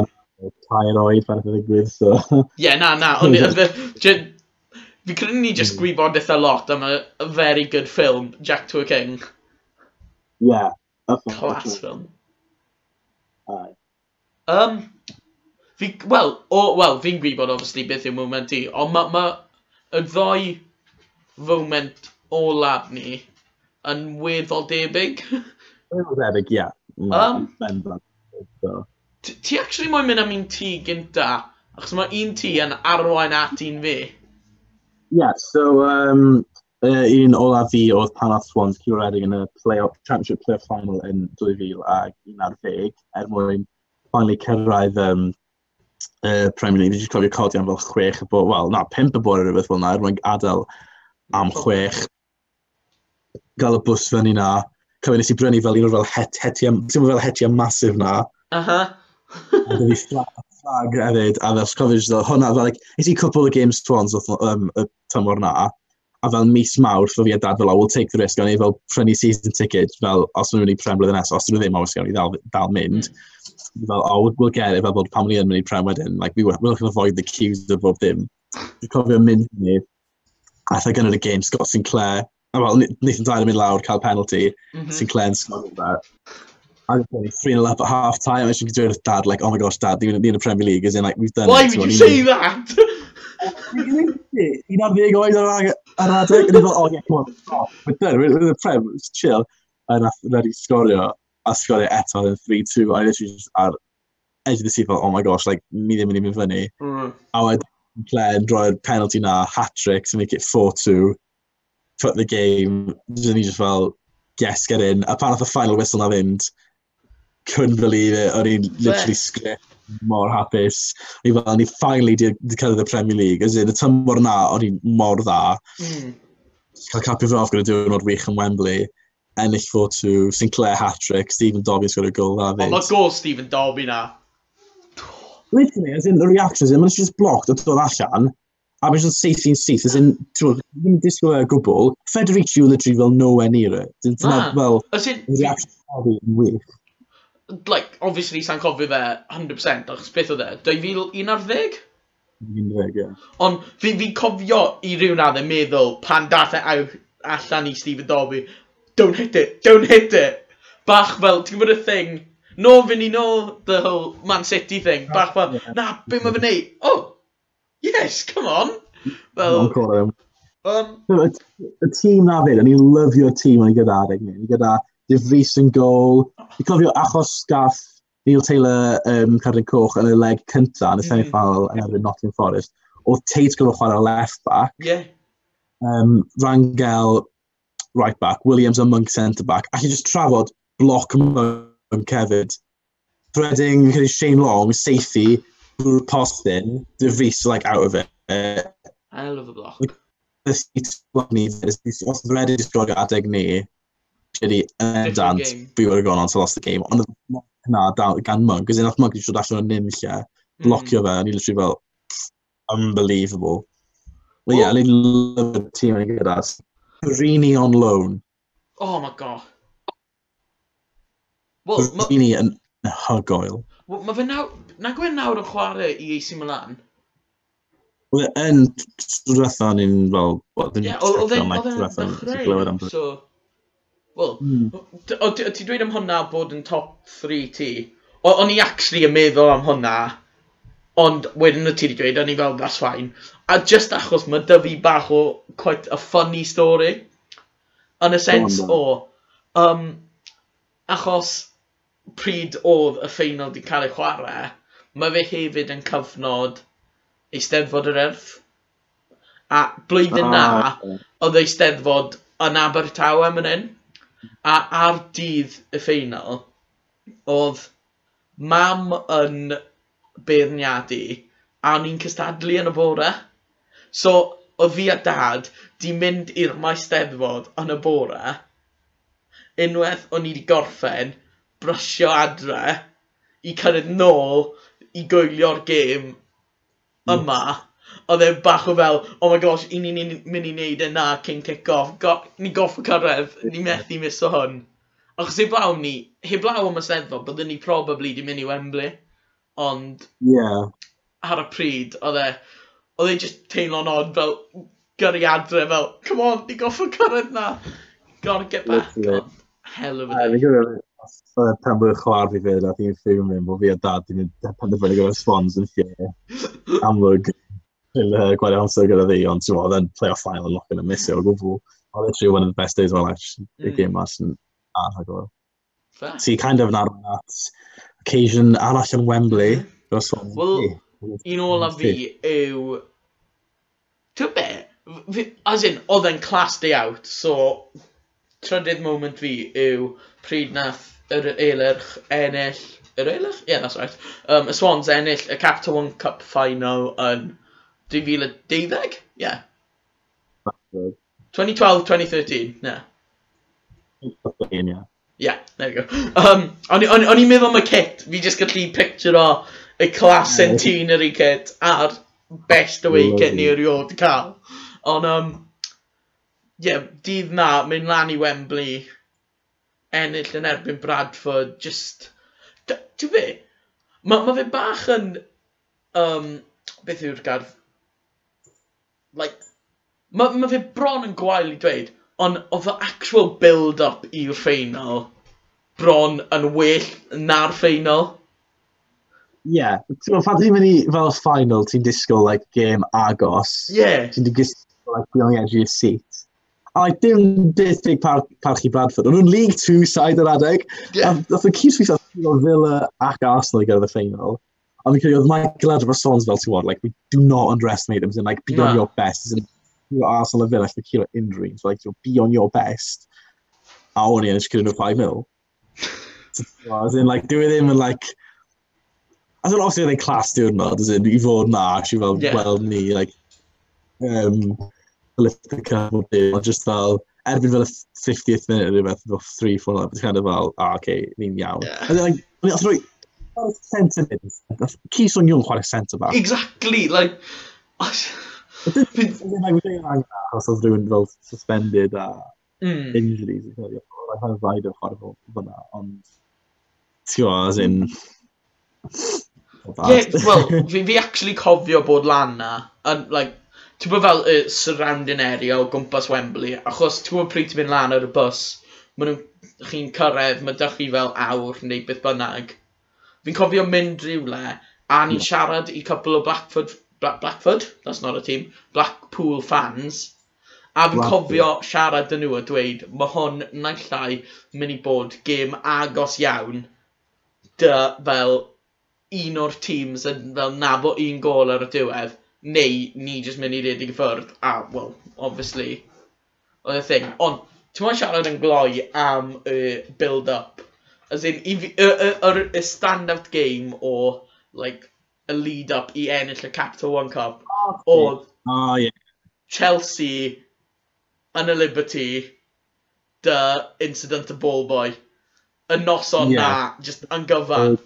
tair oed fan ydych ddigwydd, so... Ie, yeah, na, na, ond fi credu ni just gwybod eitha lot am a, a very good film, Jack to a King. Yeah. Class film. Aye. Um, fi, wel, well, fi'n gwybod obviously beth yw moment i, ond mae ma, y ddoi foment o lab ni yn weddol debyg. Weddol debyg, ie. Um, ti actually moyn mynd am un tŷ gynta, achos mae un tŷ yn arwain at un fi. Ie, yeah, so um, uh, un ola fi oedd pan oedd Swans cywredig yn y playoff, Championship Playoff Final yn 2011 er mwyn finally cyrraedd um, uh, Premier League, Fi wedi cofio codi am fel chwech y bore, wel, na, pimp y bore rhywbeth fel na, er mwyn adael am chwech, gael y bws fyny na, cofio nes i brynu fel un o'r fel het, hetia, fel hetia masif na. Aha. a dwi fflag, hefyd, a fel cofio hwnna, fel, like, nes i cwpl o games twans um, y tymor na, a fel mis mawr, fy fi a dad fel, oh, we'll take the risk, o'n i fel prynu season ticket, fel, os nhw'n mynd i prem blwyddyn nes, os nhw ddim, os gawn i dal, dal mynd, mm. fel, oh, we'll get it, fel bod pam ni yn mynd i prem wedyn, like, we were, we're not to avoid the queues of bob dim. Dwi'n cofio mynd ni, a thai e gynnal y game, Scott Sinclair, a fel, Nathan Dyer yn mynd lawr, cael penalty, mm -hmm. Sinclair yn sgwrdd that. I'm three and a half at half time. I should do it with dad. Like, oh my gosh, dad, they're in the Premier League. as in like we've done. Why it. Why would you say that? you know, there going around, around and he's like, oh, yeah, come on. Stop. But then, with, with the Prem, it's chill. And after that, he scored it. I scored it eto, then 3 2. I literally just had edge of the seat, thought, oh my gosh, like, medium, medium, funny. Mm. I would play and draw a penalty now, hat trick to make it 4 2, put the game, and he just felt, yes, get in. Apart from the final whistle, I didn't. Couldn't believe it. I mean, literally script mor hapus. Ni fel, ni finally di, di cyrraedd y Premier League. As in, y tymor na, o'n i mor dda. Mm. Cael capio fy off gyda diwrnod wych yn Wembley. Ennill 4-2, Sinclair hat-trick, Stephen Dobby's got a goal dda fyd. Ond mae goal Stephen Dobby na. Literally, as in, the reactions, mae'n just blocked, o dod allan, a mae'n just syth i'n syth, as in, ddim disgwyl e gwbl, Federici yw literally fel nowhere near it. Dyna ah, fel, reaction Dobby yn wych like, obviously sa'n cofio fe 100%, achos beth oedd e, 2011? 11, ie. Ond fi, fi cofio i ryw nadde meddwl pan dath e allan i Stephen Dobby, don't hit it, don't hit it. Bach fel, ti'n gwybod y thing, no fynd i no, the whole Man City thing, ah, bach fel, yeah. na, be mae fe'n neud? Oh, yes, come on. Well, um, y tîm na fyd, o'n i'n lyfio'r tîm o'n i gyda adeg ni. Gyda Dyfris yn gol. Fi cofio achos gath Neil Taylor um, Cardin Coch yn y leg cyntaf yn y mm. semifinal mm. yn erbyn Nottingham Forest, oedd Tate gorfod chwarae left back. Yeah. Um, Rangel right back, Williams a Monk centre back. A chi just trafod bloc Monk hefyd. Threading, Shane Long, safety, Bruce De Vries like out of it. Uh, I love a block. The seat block ni, os Threading just drog adeg ni, shitty, and be would have gone on to lost the game. Ond na, gan Mug, because nath Mug wedi siwr allan o'r nim lle, blocio hmm. fe, and he literally fel, unbelievable. Well, yeah, I love the team yn gyda. us. Perini on loan. Oh my god. Well, Perini yn hygoel. Wel, mae fe nawr... Na gwein nawr yn chwarae i AC Milan? Wel, yn... Rwy'n ni'n fel... Oedd yn... Oedd yn... Oedd yn... Oedd yn... Oedd yn... Wel, mm. o ti dweud am hwnna bod yn top 3 ti? O, O'n i actually yn meddwl am hwnna, ond wedyn y ti wedi dweud, o'n i fel, that's fine. A just achos mae dy fi bach o quite a funny story, yn y sens o, um, achos pryd oedd y ffeinal di cael ei chwarae, mae fe hefyd yn cyfnod Eisteddfod yr Erth. A blwyddyn ah, na, okay. oedd Eisteddfod yn Abertawe yn hyn. A ar dydd y ffeinal, oedd mam yn beirniadu a o'n i'n cystadlu yn y bore. So, o fi a dad, di mynd i'r maesteddfod yn y bore. Unwaith o'n i wedi gorffen, brysio adre, i cyrraedd nôl, i gwylio'r gêm yma. Oedd e'n bach o fel, oh my gosh, i ni'n mynd i wneud yna cyn kick-off. Go, ni goff o cyrraedd, ni methu miso hwn. Achos heblaw ni, heblaw am y seddfod, byddwn ni probably di mynd i Wembley. Ond, yeah. ar y pryd, oedd e, oedd e just teimlo'n od fel, gyrru adre fel, come on, ni goff o cyrraedd na. Gotta get back. Ond, hell of a day. Yeah, uh, pan bod chwar fi fyd, a fi'n ffilm mynd bod fi a dad yn penderfynu gyda'r Swans yn lle. Amlwg yn uh, quite amser gyda fi, ond ti'n oedd yn playoff final yn lock yn y misio o gwbl. Oedd literally one of the best days of my life, mm. y game mas yn arhagol. So Ti kind of narrow at occasion arall yn Wembley. Mm. Wel, un ola hmm, fi yw... Ti'n be? As in, oedd e'n class day out, so trydydd moment fi yw pryd nath yr eilerch ennill yr Eilach? Yeah, that's right. Um, y Swans ennill y Capital One Cup final yn 2012? Yeah. 2012-2013, yeah, there we go. Um, o'n i'n meddwl am y kit, fi jyst gallu picture o y class centenary kit a'r best away kit ni erioed cael. Ond, um, yeah, dydd na, mynd lan i Wembley, ennill yn erbyn Bradford, just, ti'n fe, mae ma fe bach yn, um, beth yw'r gardd, like, mae ma fe bron yn gwael i dweud, ond oedd y actual build-up i'r ffeinal bron yn well na'r ffeinal. Ie, yeah. ti'n pan ti'n mynd i fel final, ti'n disgwyl like, game agos. Ie. Yeah. Ti'n disgwyl like, beyond the edge of your seat. A like, dim dithig par, parchu Bradford. O'n nhw'n League 2 side yr adeg. Yeah. Oedd y cyd-fwys at Villa ac Arsenal i gyrraedd y ffeinal. Ond fi'n credu oedd Michael Edwards Sons fel ti'n like, we do not underestimate him. As in, like, be nah. on your best. As in, you're Arsenal a Villa, like, you're injury. So, like, you'll be on your best. A o'n i yn eisiau nhw 5 mil. So, as in, like, dyw e ddim yn, like, as in, obviously, they class diwrnod, as in, i fod na, actually, fel, yeah. weld ni, like, um, lift the cup o Politica, ond just fel, erbyn fel y 50th minute, rhywbeth, fel 3-4, but kind of fel, ah, okay, ni'n iawn. Yeah. And then, like, chwarae centre mid. Ci Son Yw'n chwarae centre back. Exactly, like... Dwi'n meddwl dwi'n e'n angen achos oedd rhywun fel suspended a mm. injuries. Roedd yn rhaid o chwarae fel fyna, ond... Ti'n gwybod, as in... Yeah, well, fi, fi actually cofio bod lan na, and, like, ti'n bod fel y surrounding area o gwmpas Wembley, achos ti'n bod pryd ti'n mynd lan ar y bus, maen nhw'n chi'n cyrraedd, mae dych chi fel awr neu beth bynnag, Fi'n cofio mynd rhywle, a ni'n hmm. siarad i couple o Blackford, Black, Blackford, that's not a team, Blackpool fans, a fi'n cofio siarad dyn nhw a dweud, mae hwn naillai mynd i bod gêm agos iawn, dy fel un o'r teams yn fel nabo un gol ar y diwedd, neu ni jyst mynd i redeg i ffwrdd, a, well, obviously, oedd y thing. Ond, ti'n mwyn siarad yn gloi am y build-up? As in, i fi, y, y, y, y stand-out game o, like, y lead-up i ennill y Capital One Cup oh, oedd oh, yeah. Chelsea yn y Liberty dy incident y ball boy y noson yeah. na, just yn gyfan.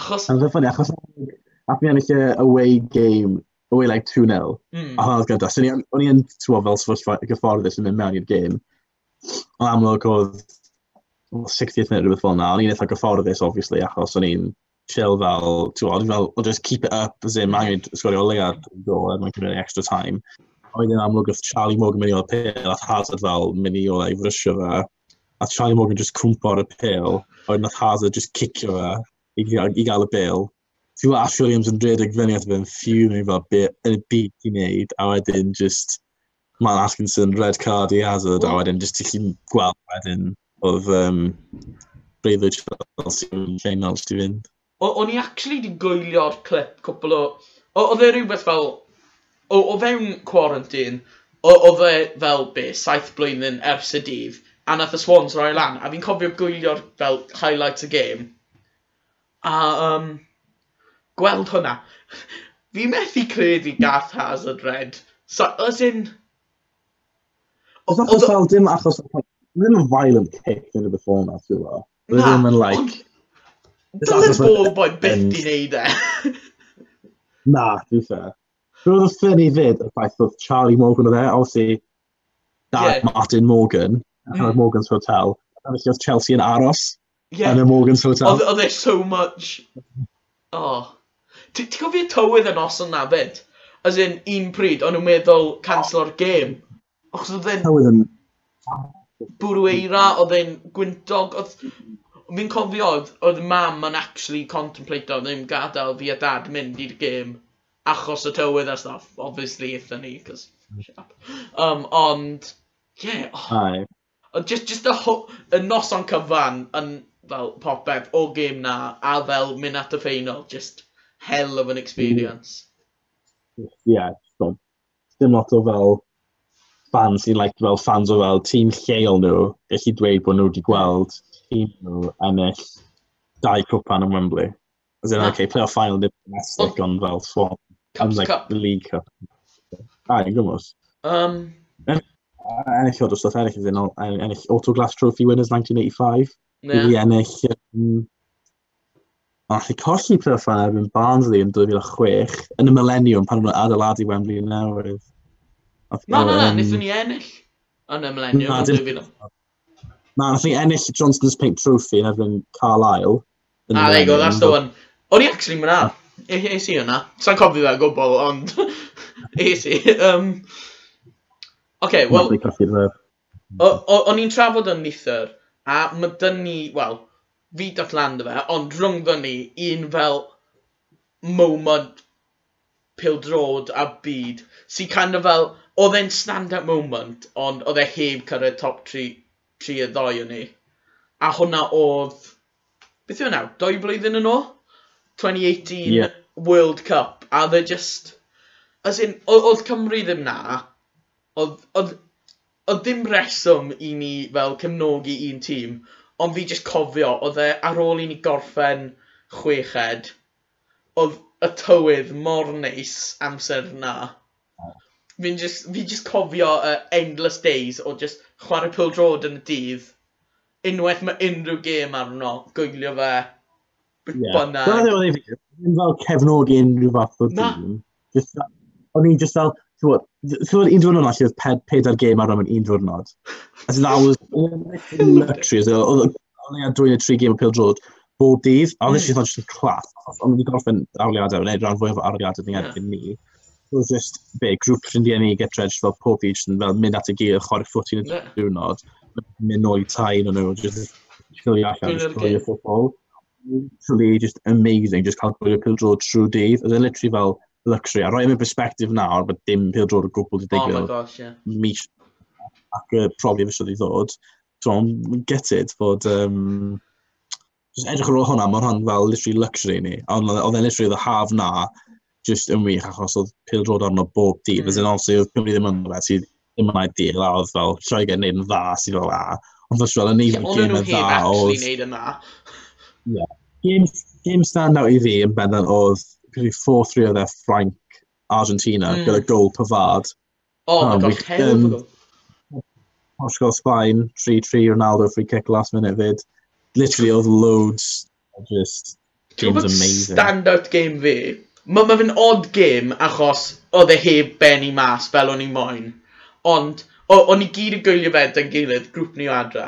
Achos... Amser ffynnu, achos ath ni ennill away game, away like 2-0, mm. a hwnna oedd gyda. So, o'n i yn, fel sefyllfa gyfforddus yn mynd mewn i'r game. Ond amlwg oedd 60th minute rhywbeth fel yna, O'n i'n eitha gyfforddus, obviously, achos o'n i'n chill fel, ti'n gwybod, fel, well, just keep it up, as in, mae'n sgorio o leiad gol, er mae'n cymryd extra time. Oedden amlwg oedd Charlie Morgan mynd i o'r pil, a Hazard fel mynd i o'r ei frysio fe, a Charlie Morgan just cwmpo ar y pil, oedd nath Hazard just cicio fe i, i gael y bil. Ti'n gwybod, Ash Williams yn redeg fyny at fe'n ffiwn i fel yn y byd i wneud, a wedyn just man Atkinson red card i Hazard, a wedyn just ti'n gweld wedyn oedd um, Braithwaite Chelsea yn ffeinal sydd fynd. O'n i actually di gwylio'r clip cwpl o... Oedd e rhywbeth fel... O, o fewn quarantine, oedd e fel be, saith blwyddyn ers y dydd, a nath y Swans roi lan, a fi'n cofio gwylio'r fel highlights y game. A um, gweld hwnna. fi methu credu Garth Hazard red. So, as in... Oedd e achos fel dim achos o ddim yn violent kick yn y before na, ti'n gwybod? Roedd ddim yn like... Dylid bod boi byth di neud e. Na, dwi'n fair. Roedd y i fyd y ffaith oedd Charlie Morgan o dde, obviously, dad yeah. Martin Morgan, mm. Morgan's Hotel, a felly oedd Chelsea yn aros yeah. yn y Morgan's Hotel. Oedd e so much... Oh. Ti'n gofio tywydd yn os yna fyd? As in, un pryd, o'n nhw'n meddwl cancelo'r game. Achos oedd e'n... Tywydd yn bwrweira, oedd e'n gwyntog, oedd... Fi'n cofio, oedd mam yn actually contemplate ddim gadael fi a dad mynd i'r gêm achos y tywydd a stuff, obviously, eitha ni, cos... Um, ond, yeah, oh, just, just y, y noson cyfan yn fel popeth o gêm na, a fel mynd at y ffeinol, just hell of an experience. Yeah, dim lot o fel fans sy'n like, fel fans o fel tîm lleol nhw, gallu dweud bod nhw wedi gweld tîm nhw ennill dau cwpan yn Wembley. As in, okay, play final ddim domestic, ond fel swan. Cup, like, cup. The League Cup. Ah, yn gymwys. Um, ennill o'r dosbarth ennill, iddyn nhw, ennill Autoglass Trophy winners 1985. Yeah. I ennill... Um, a allu colli play final erbyn Barnsley yn 2006, yn y millennium pan nhw'n adeiladu Wembley yn newydd. Na, na, na, wnaethon ni ennill yn y millennium. Na, dim... Na, nath ni ennill Johnston's Pink Trophy yn erbyn Carlisle. Ah, there you go, that's the one. O'n i actually myna. Eis i hwnna. Sa'n cofio fe gwbl, ond... Eis i. Um, Oce, okay, wel... O'n i'n trafod yn neithar, a mae dyn ni, wel, fi datlan land fe, ond rhwngddo ni un fel moment pildrod a byd, sy'n kind of fel Oedd e'n stand-up moment, ond oedd e heb cyrraedd top 3, 3 y ddoi o'n ni. A hwnna oedd, beth yw e nawr, doi blwyddyn yn ôl? 2018 yeah. World Cup. A they e just, as in, oedd Cymru ddim na, oedd oedd ddim reswm i ni fel cymnogi un tîm, ond fi just cofio, oedd e ar ôl i ni gorffen chweched, oedd y tywydd mor neis amser na. Fi'n just, fi just cofio uh, endless days o just chwarae pil drod yn y dydd. Unwaith mae unrhyw gêm arno, gwylio fe. Yeah. Bynnag. Dyna ddim fel cefnogi unrhyw fath o dîm. O'n i'n just fel, ti'n Thwod, un diwrnod allu oedd pedair gêm ar ymwneud un diwrnod. As that was luxury. Oedd i'n dwy'n y tri gêm o pil drod bob dydd, a o'n i'n hmm. just yn class. O'n i'n gorffen awliadau, neu rhan fwyaf o awliadau ni'n erbyn ni. Yeah oedd just be, grŵp ffrindiau ni get dredged fel pob byd, fel mynd at y gyr, chwarae ffwt i'n y diwrnod, mynd nôl i tai, nhw, no, just chili allan, just chwilio ffwbol. Literally, just amazing, just cael gwylio pildro trwy dydd. Oedd e literally fel luxury. A roi yn e perspektif nawr, bod dim pildro o gwbl wedi digwydd. Oh my gosh, yeah. Mis ac y profi fysio wedi ddod. So, get it, bod... Um, just edrych ar ôl hwnna, mae hwn fel literally luxury ni. Ond oedd e'n literally the y haf na, just yn wych achos oedd Pil Jordan o bob dydd. Mm. As in, obviously, oedd Cymru ddim yn fe sydd ddim yn ideal, a oedd fel Lloegr neud yn dda, sydd fel a. Ond fel Sioel, yn neud yn gym yn dda. Oedd nhw'n neud yn dda. Yeah. Game, game stand-out i fi yn bendant oedd 4-3 oedd e Frank Argentina mm. gyda gol Pavard. Oh, um, my god, um, Portugal Sbaen, 3-3 Ronaldo free kick last minute fyd. Literally oedd loads just Game's amazing. Standout game fi Mae ma fe'n odd game achos oedd e heb benni mas fel o'n i moyn. Ond, o'n i gyd yn gwylio fe da'n gilydd, grŵp ni o adra.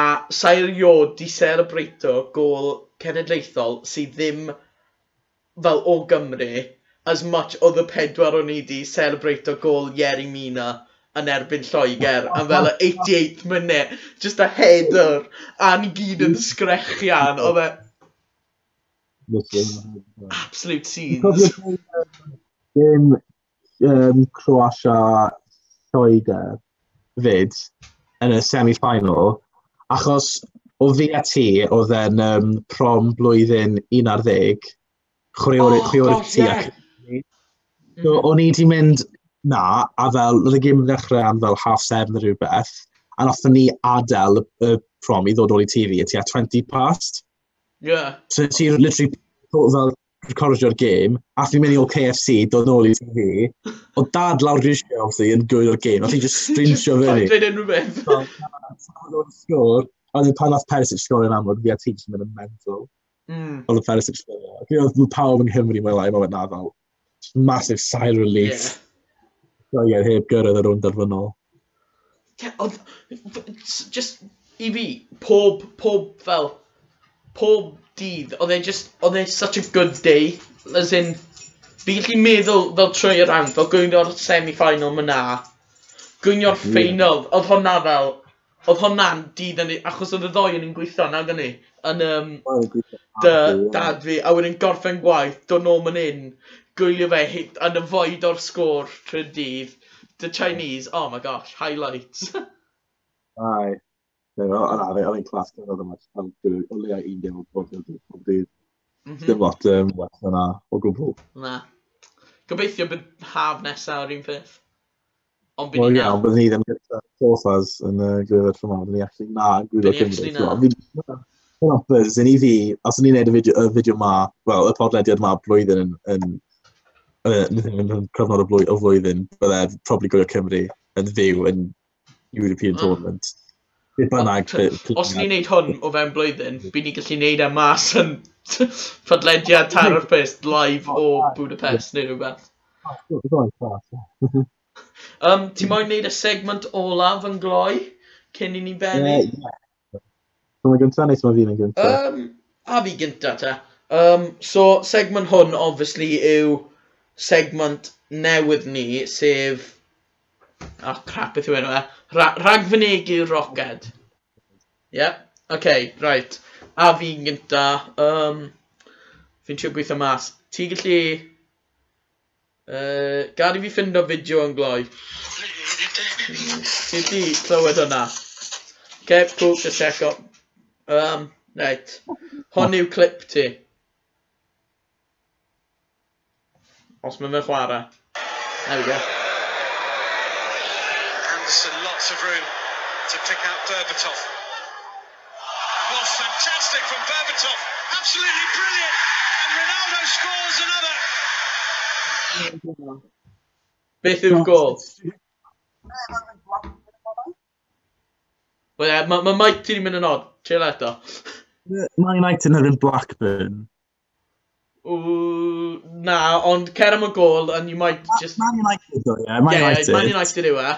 A sa'i iod di serebreito gol cenedlaethol sydd ddim fel o Gymru as much oedd y pedwar o'n i di serebreito gol Ieri Mina yn erbyn Lloegr am fel y 88th minute, just a header, a ni gyd yn sgrechian, oedd e Absolute scenes. Dim um, Croatia Lloegr fyd yn y semi-final, achos o fi a ti oedd e'n um, prom blwyddyn 11, chwrio'r oh, ti ac... So, mm-hmm. o'n i wedi mynd na, a fel, roedd y gym yn ddechrau am fel half seven neu rhywbeth, a nath ni adael y prom i ddod o'r i TV, a ti a 20 past. Yeah. So ti'n literally fel recordio'r game, a fi'n mynd i o KFC, dod nôl i TV, o dad lawr dwi'n siarad, obviously, yn gwyd o'r game, a ti'n just strinsio fyny. Dwi'n unrhyw beth. Sgwr, a dwi'n pan oedd Perisic sgor yn amlwg, fi a ti'n mynd yn mental. Mm. Oedd y Perisic sgwr. Dwi'n oedd pawb yn Cymru mewn lai, mae'n na fel, massive sigh relief. Yeah. So, yeah, heb gyrraedd ar ôl darfynol. Yeah, just i fi, pob, pob fel, pob dydd, oedd e just, oedd e such a good day, as in, fi gallu meddwl fel trwy y rhan, fel gwynio'r semi-final myna, gwynio'r gwnio'r mm. ffeinal, oedd hwnna fel, oedd hwnna'n dydd yn achos oedd y ddoi yn gweithio na gynnu, yn um, dy dad fi, a wedyn gorffen gwaith, dod nôl yn un, gwylio fe hit, yn y foed o'r sgôr trwy'r dydd, the Chinese, oh my gosh, highlights. Ai, Ond na, oedd e'n clas gyda ddim yn o leia un dim o'r bod pob dydd. Mhm. Dim lot um, well yna o gwbl. Na. Gobeithio bydd haf nesaf o'r un peth. Ond bydd ni nawr. Bydd ni ddim gyda Sothas yn y gwyfod ffyma. Bydd ni actually na yn gwybod Cymru. Hoppers, yn i fi, os o'n i'n neud y fideo, y fideo ma, wel, y podlediad ma blwyddyn yn, yn, yn, yn, yn cyfnod o, flwyddyn, bydde probably gwybod Cymru yn fyw yn European mm. Tournament bynnag. Os ni'n neud hwn o fewn blwyddyn, byd ni'n gallu neud e mas yn podlediad tarapist live o Budapest neu rhywbeth. um, ti moyn neud y segment olaf yn gloi cyn i ni bennu? Ie, ie. Mae'n gyntaf neu ti'n fi'n gyntaf? Um, a fi gyntaf ta. Um, so, segment hwn, obviously, yw segment newydd ni, sef O, oh, crap beth yw enw e. Ra ragfynegu roced. Ie, yeah. oce, okay, right. A fi'n gynta. Um, fi'n trio gweithio mas. Ti gallu... Uh, gad i fi ffind o fideo yn gloi. Ti di clywed hwnna. Oce, okay, cool, just check up. Um, right. Hon yw clip ti. Os mae'n fe chwarae. There we go. Anderson, lots of room to pick out Berbatov. Well, fantastic from Berbatov. Absolutely brilliant. And Ronaldo scores another. Beth yw'r gol? Wel, yeah, mae ma Mike ti'n mynd yn od. Chill eto. Man United yn Blackburn. Ooh, na, ond cer am y gol, and you might just... Man United, though, yeah. Man yeah, United. Man United yw e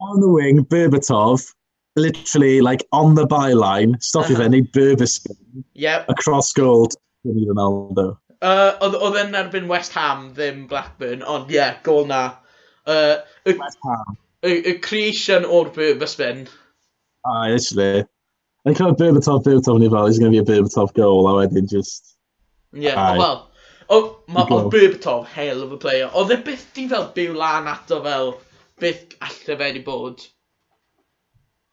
on the wing, Berbatov, literally like on the byline, stop uh-huh. i fe, Berber spin, yep. across goal to Ronaldo. Uh, oedd yn erbyn West Ham, ddim Blackburn, ond ie, yeah, gol na. Uh, y, West Ham. Y, y creation o'r Berber spin. Ah, literally. Yn cael Berbatov, Berbatov ni fel, he's going to be a Berbatov goal, a wedyn just... Ie, yeah, oh, oedd Berbatov hell of a player. Oedd e byth di fel byw lan ato fel beth allai fe wedi bod.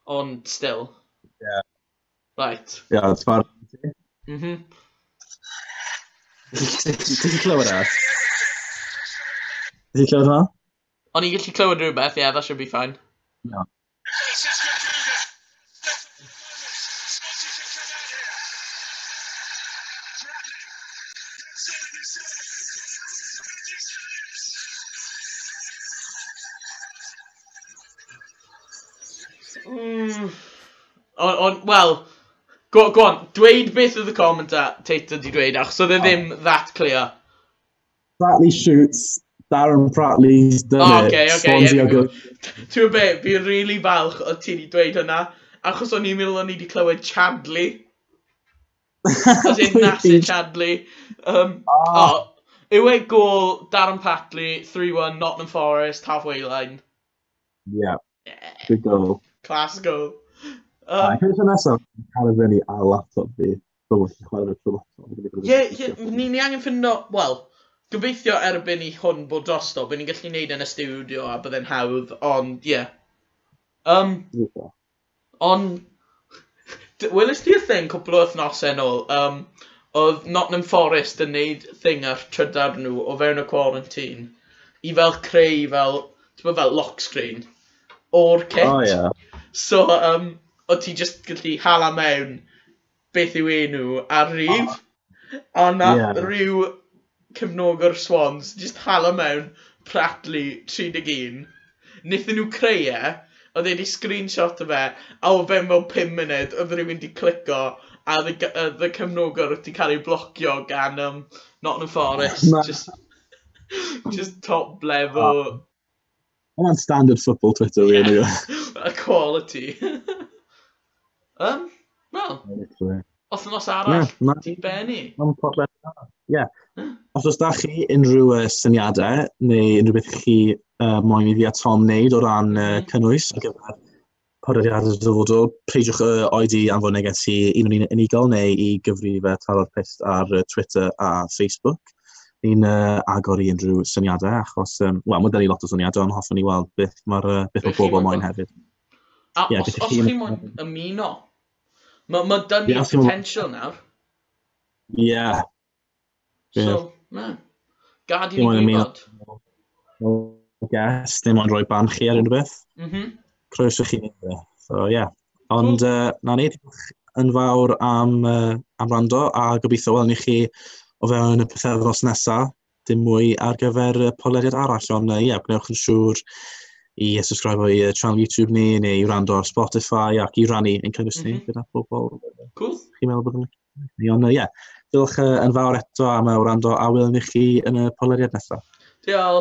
Ond still. Yeah. Right. Yeah, yeah, far. Mhm. Ti'n clywed e? Ti'n clywed hwnna? O'n i'n gallu clywed rhywbeth, yeah, that should be fine. Yeah. on, well, go, go on, dweud beth oedd y commentator di dweud, achos oedd e ddim that clear. Pratley shoots, Darren Pratley's done oh, okay, it, okay, Swansea yeah, are Ti'n be, fi'n really falch o ti di dweud hynna, achos o'n i'n meddwl o'n i wedi clywed Chadley. As in Nasser e Chadley. Um, oh. Ah. oh, yw e gol Darren Patley, 3-1, Nottingham Forest, halfway line. Yeah, yeah. good goal. Class goal. Um, Cyn nesaf, cael ei fyny ar laptop fi, dwi'n gallu chwarae ar laptop. Ie, ie, ni'n angen ffindio, wel, gobeithio erbyn i hwn bod drosto, byddwn ni'n gallu gwneud yn y studio a byddai'n hawdd, ond ie. Yeah. Um, ond, welys ti'r thing cwpl o wythnosau yn ôl, um, oedd Nottingham Forest yn neud thing ar trydar nhw o fewn y quarantine i fel creu fel, ti'n fel lock screen o'r kit. Oh, yeah. So, um, o ti just gallu hala mewn beth yw enw ar rif. Oh. A na yeah. rhyw cefnogwr Swans just hala mewn Prattley 31. Nithyn nhw creu e, oedd wedi screenshot o fe, a o fe mewn 5 munud, oedd rhywun wedi clico, a oedd y cefnogwr wedi cael ei blocio gan um, Nottingham Forest. just, just top level. Oh. Mae'n standard football Twitter, yeah. really. a quality. Um, wel, os yn os arall, yeah, ti'n benni? Mae'n problem Ie. Os oes da chi unrhyw uh, syniadau neu unrhyw beth chi uh, moyn i fi a Tom wneud o ran uh, cynnwys ar gyfer podlediadau dyfodol, preidiwch uh, oed i anfon neges i un o'n unigol neu i gyfrifau taro'r pest ar uh, Twitter a Facebook. Ni'n uh, agor i unrhyw syniadau achos, um, wel, mae da ni lot o syniadau ond hoffwn ni weld beth mae'r uh, beth o bobl moyn hefyd. A yeah, os, os chi moyn ymuno Mae ma dynnu'r yeah, potential so... nawr. Yeah. yeah. So, na. Gad i ni gwybod. Yes, dim ond rhoi ban chi ar unrhyw beth. Mm -hmm. Croeso chi wneud beth. So, ie. Yeah. Ond, cool. uh, na ni, diolch yn fawr am, uh, am rando, a gobeithio welwn ni chi o fewn y pethau dros nesaf, dim mwy ar gyfer uh, polediad arall, ond ie, uh, yeah, gwnewch yn siŵr i subscribe i uh, channel YouTube ni, neu i wrando ar Spotify, ac i rannu ein cynnwys ni mm -hmm. gyda pobl. Cool. Chi'n meddwl bod yn ni. Ond, ie, yeah, diolch uh, yn fawr eto am y wrando a welwn i chi yn y poleriad nesaf. Diolch.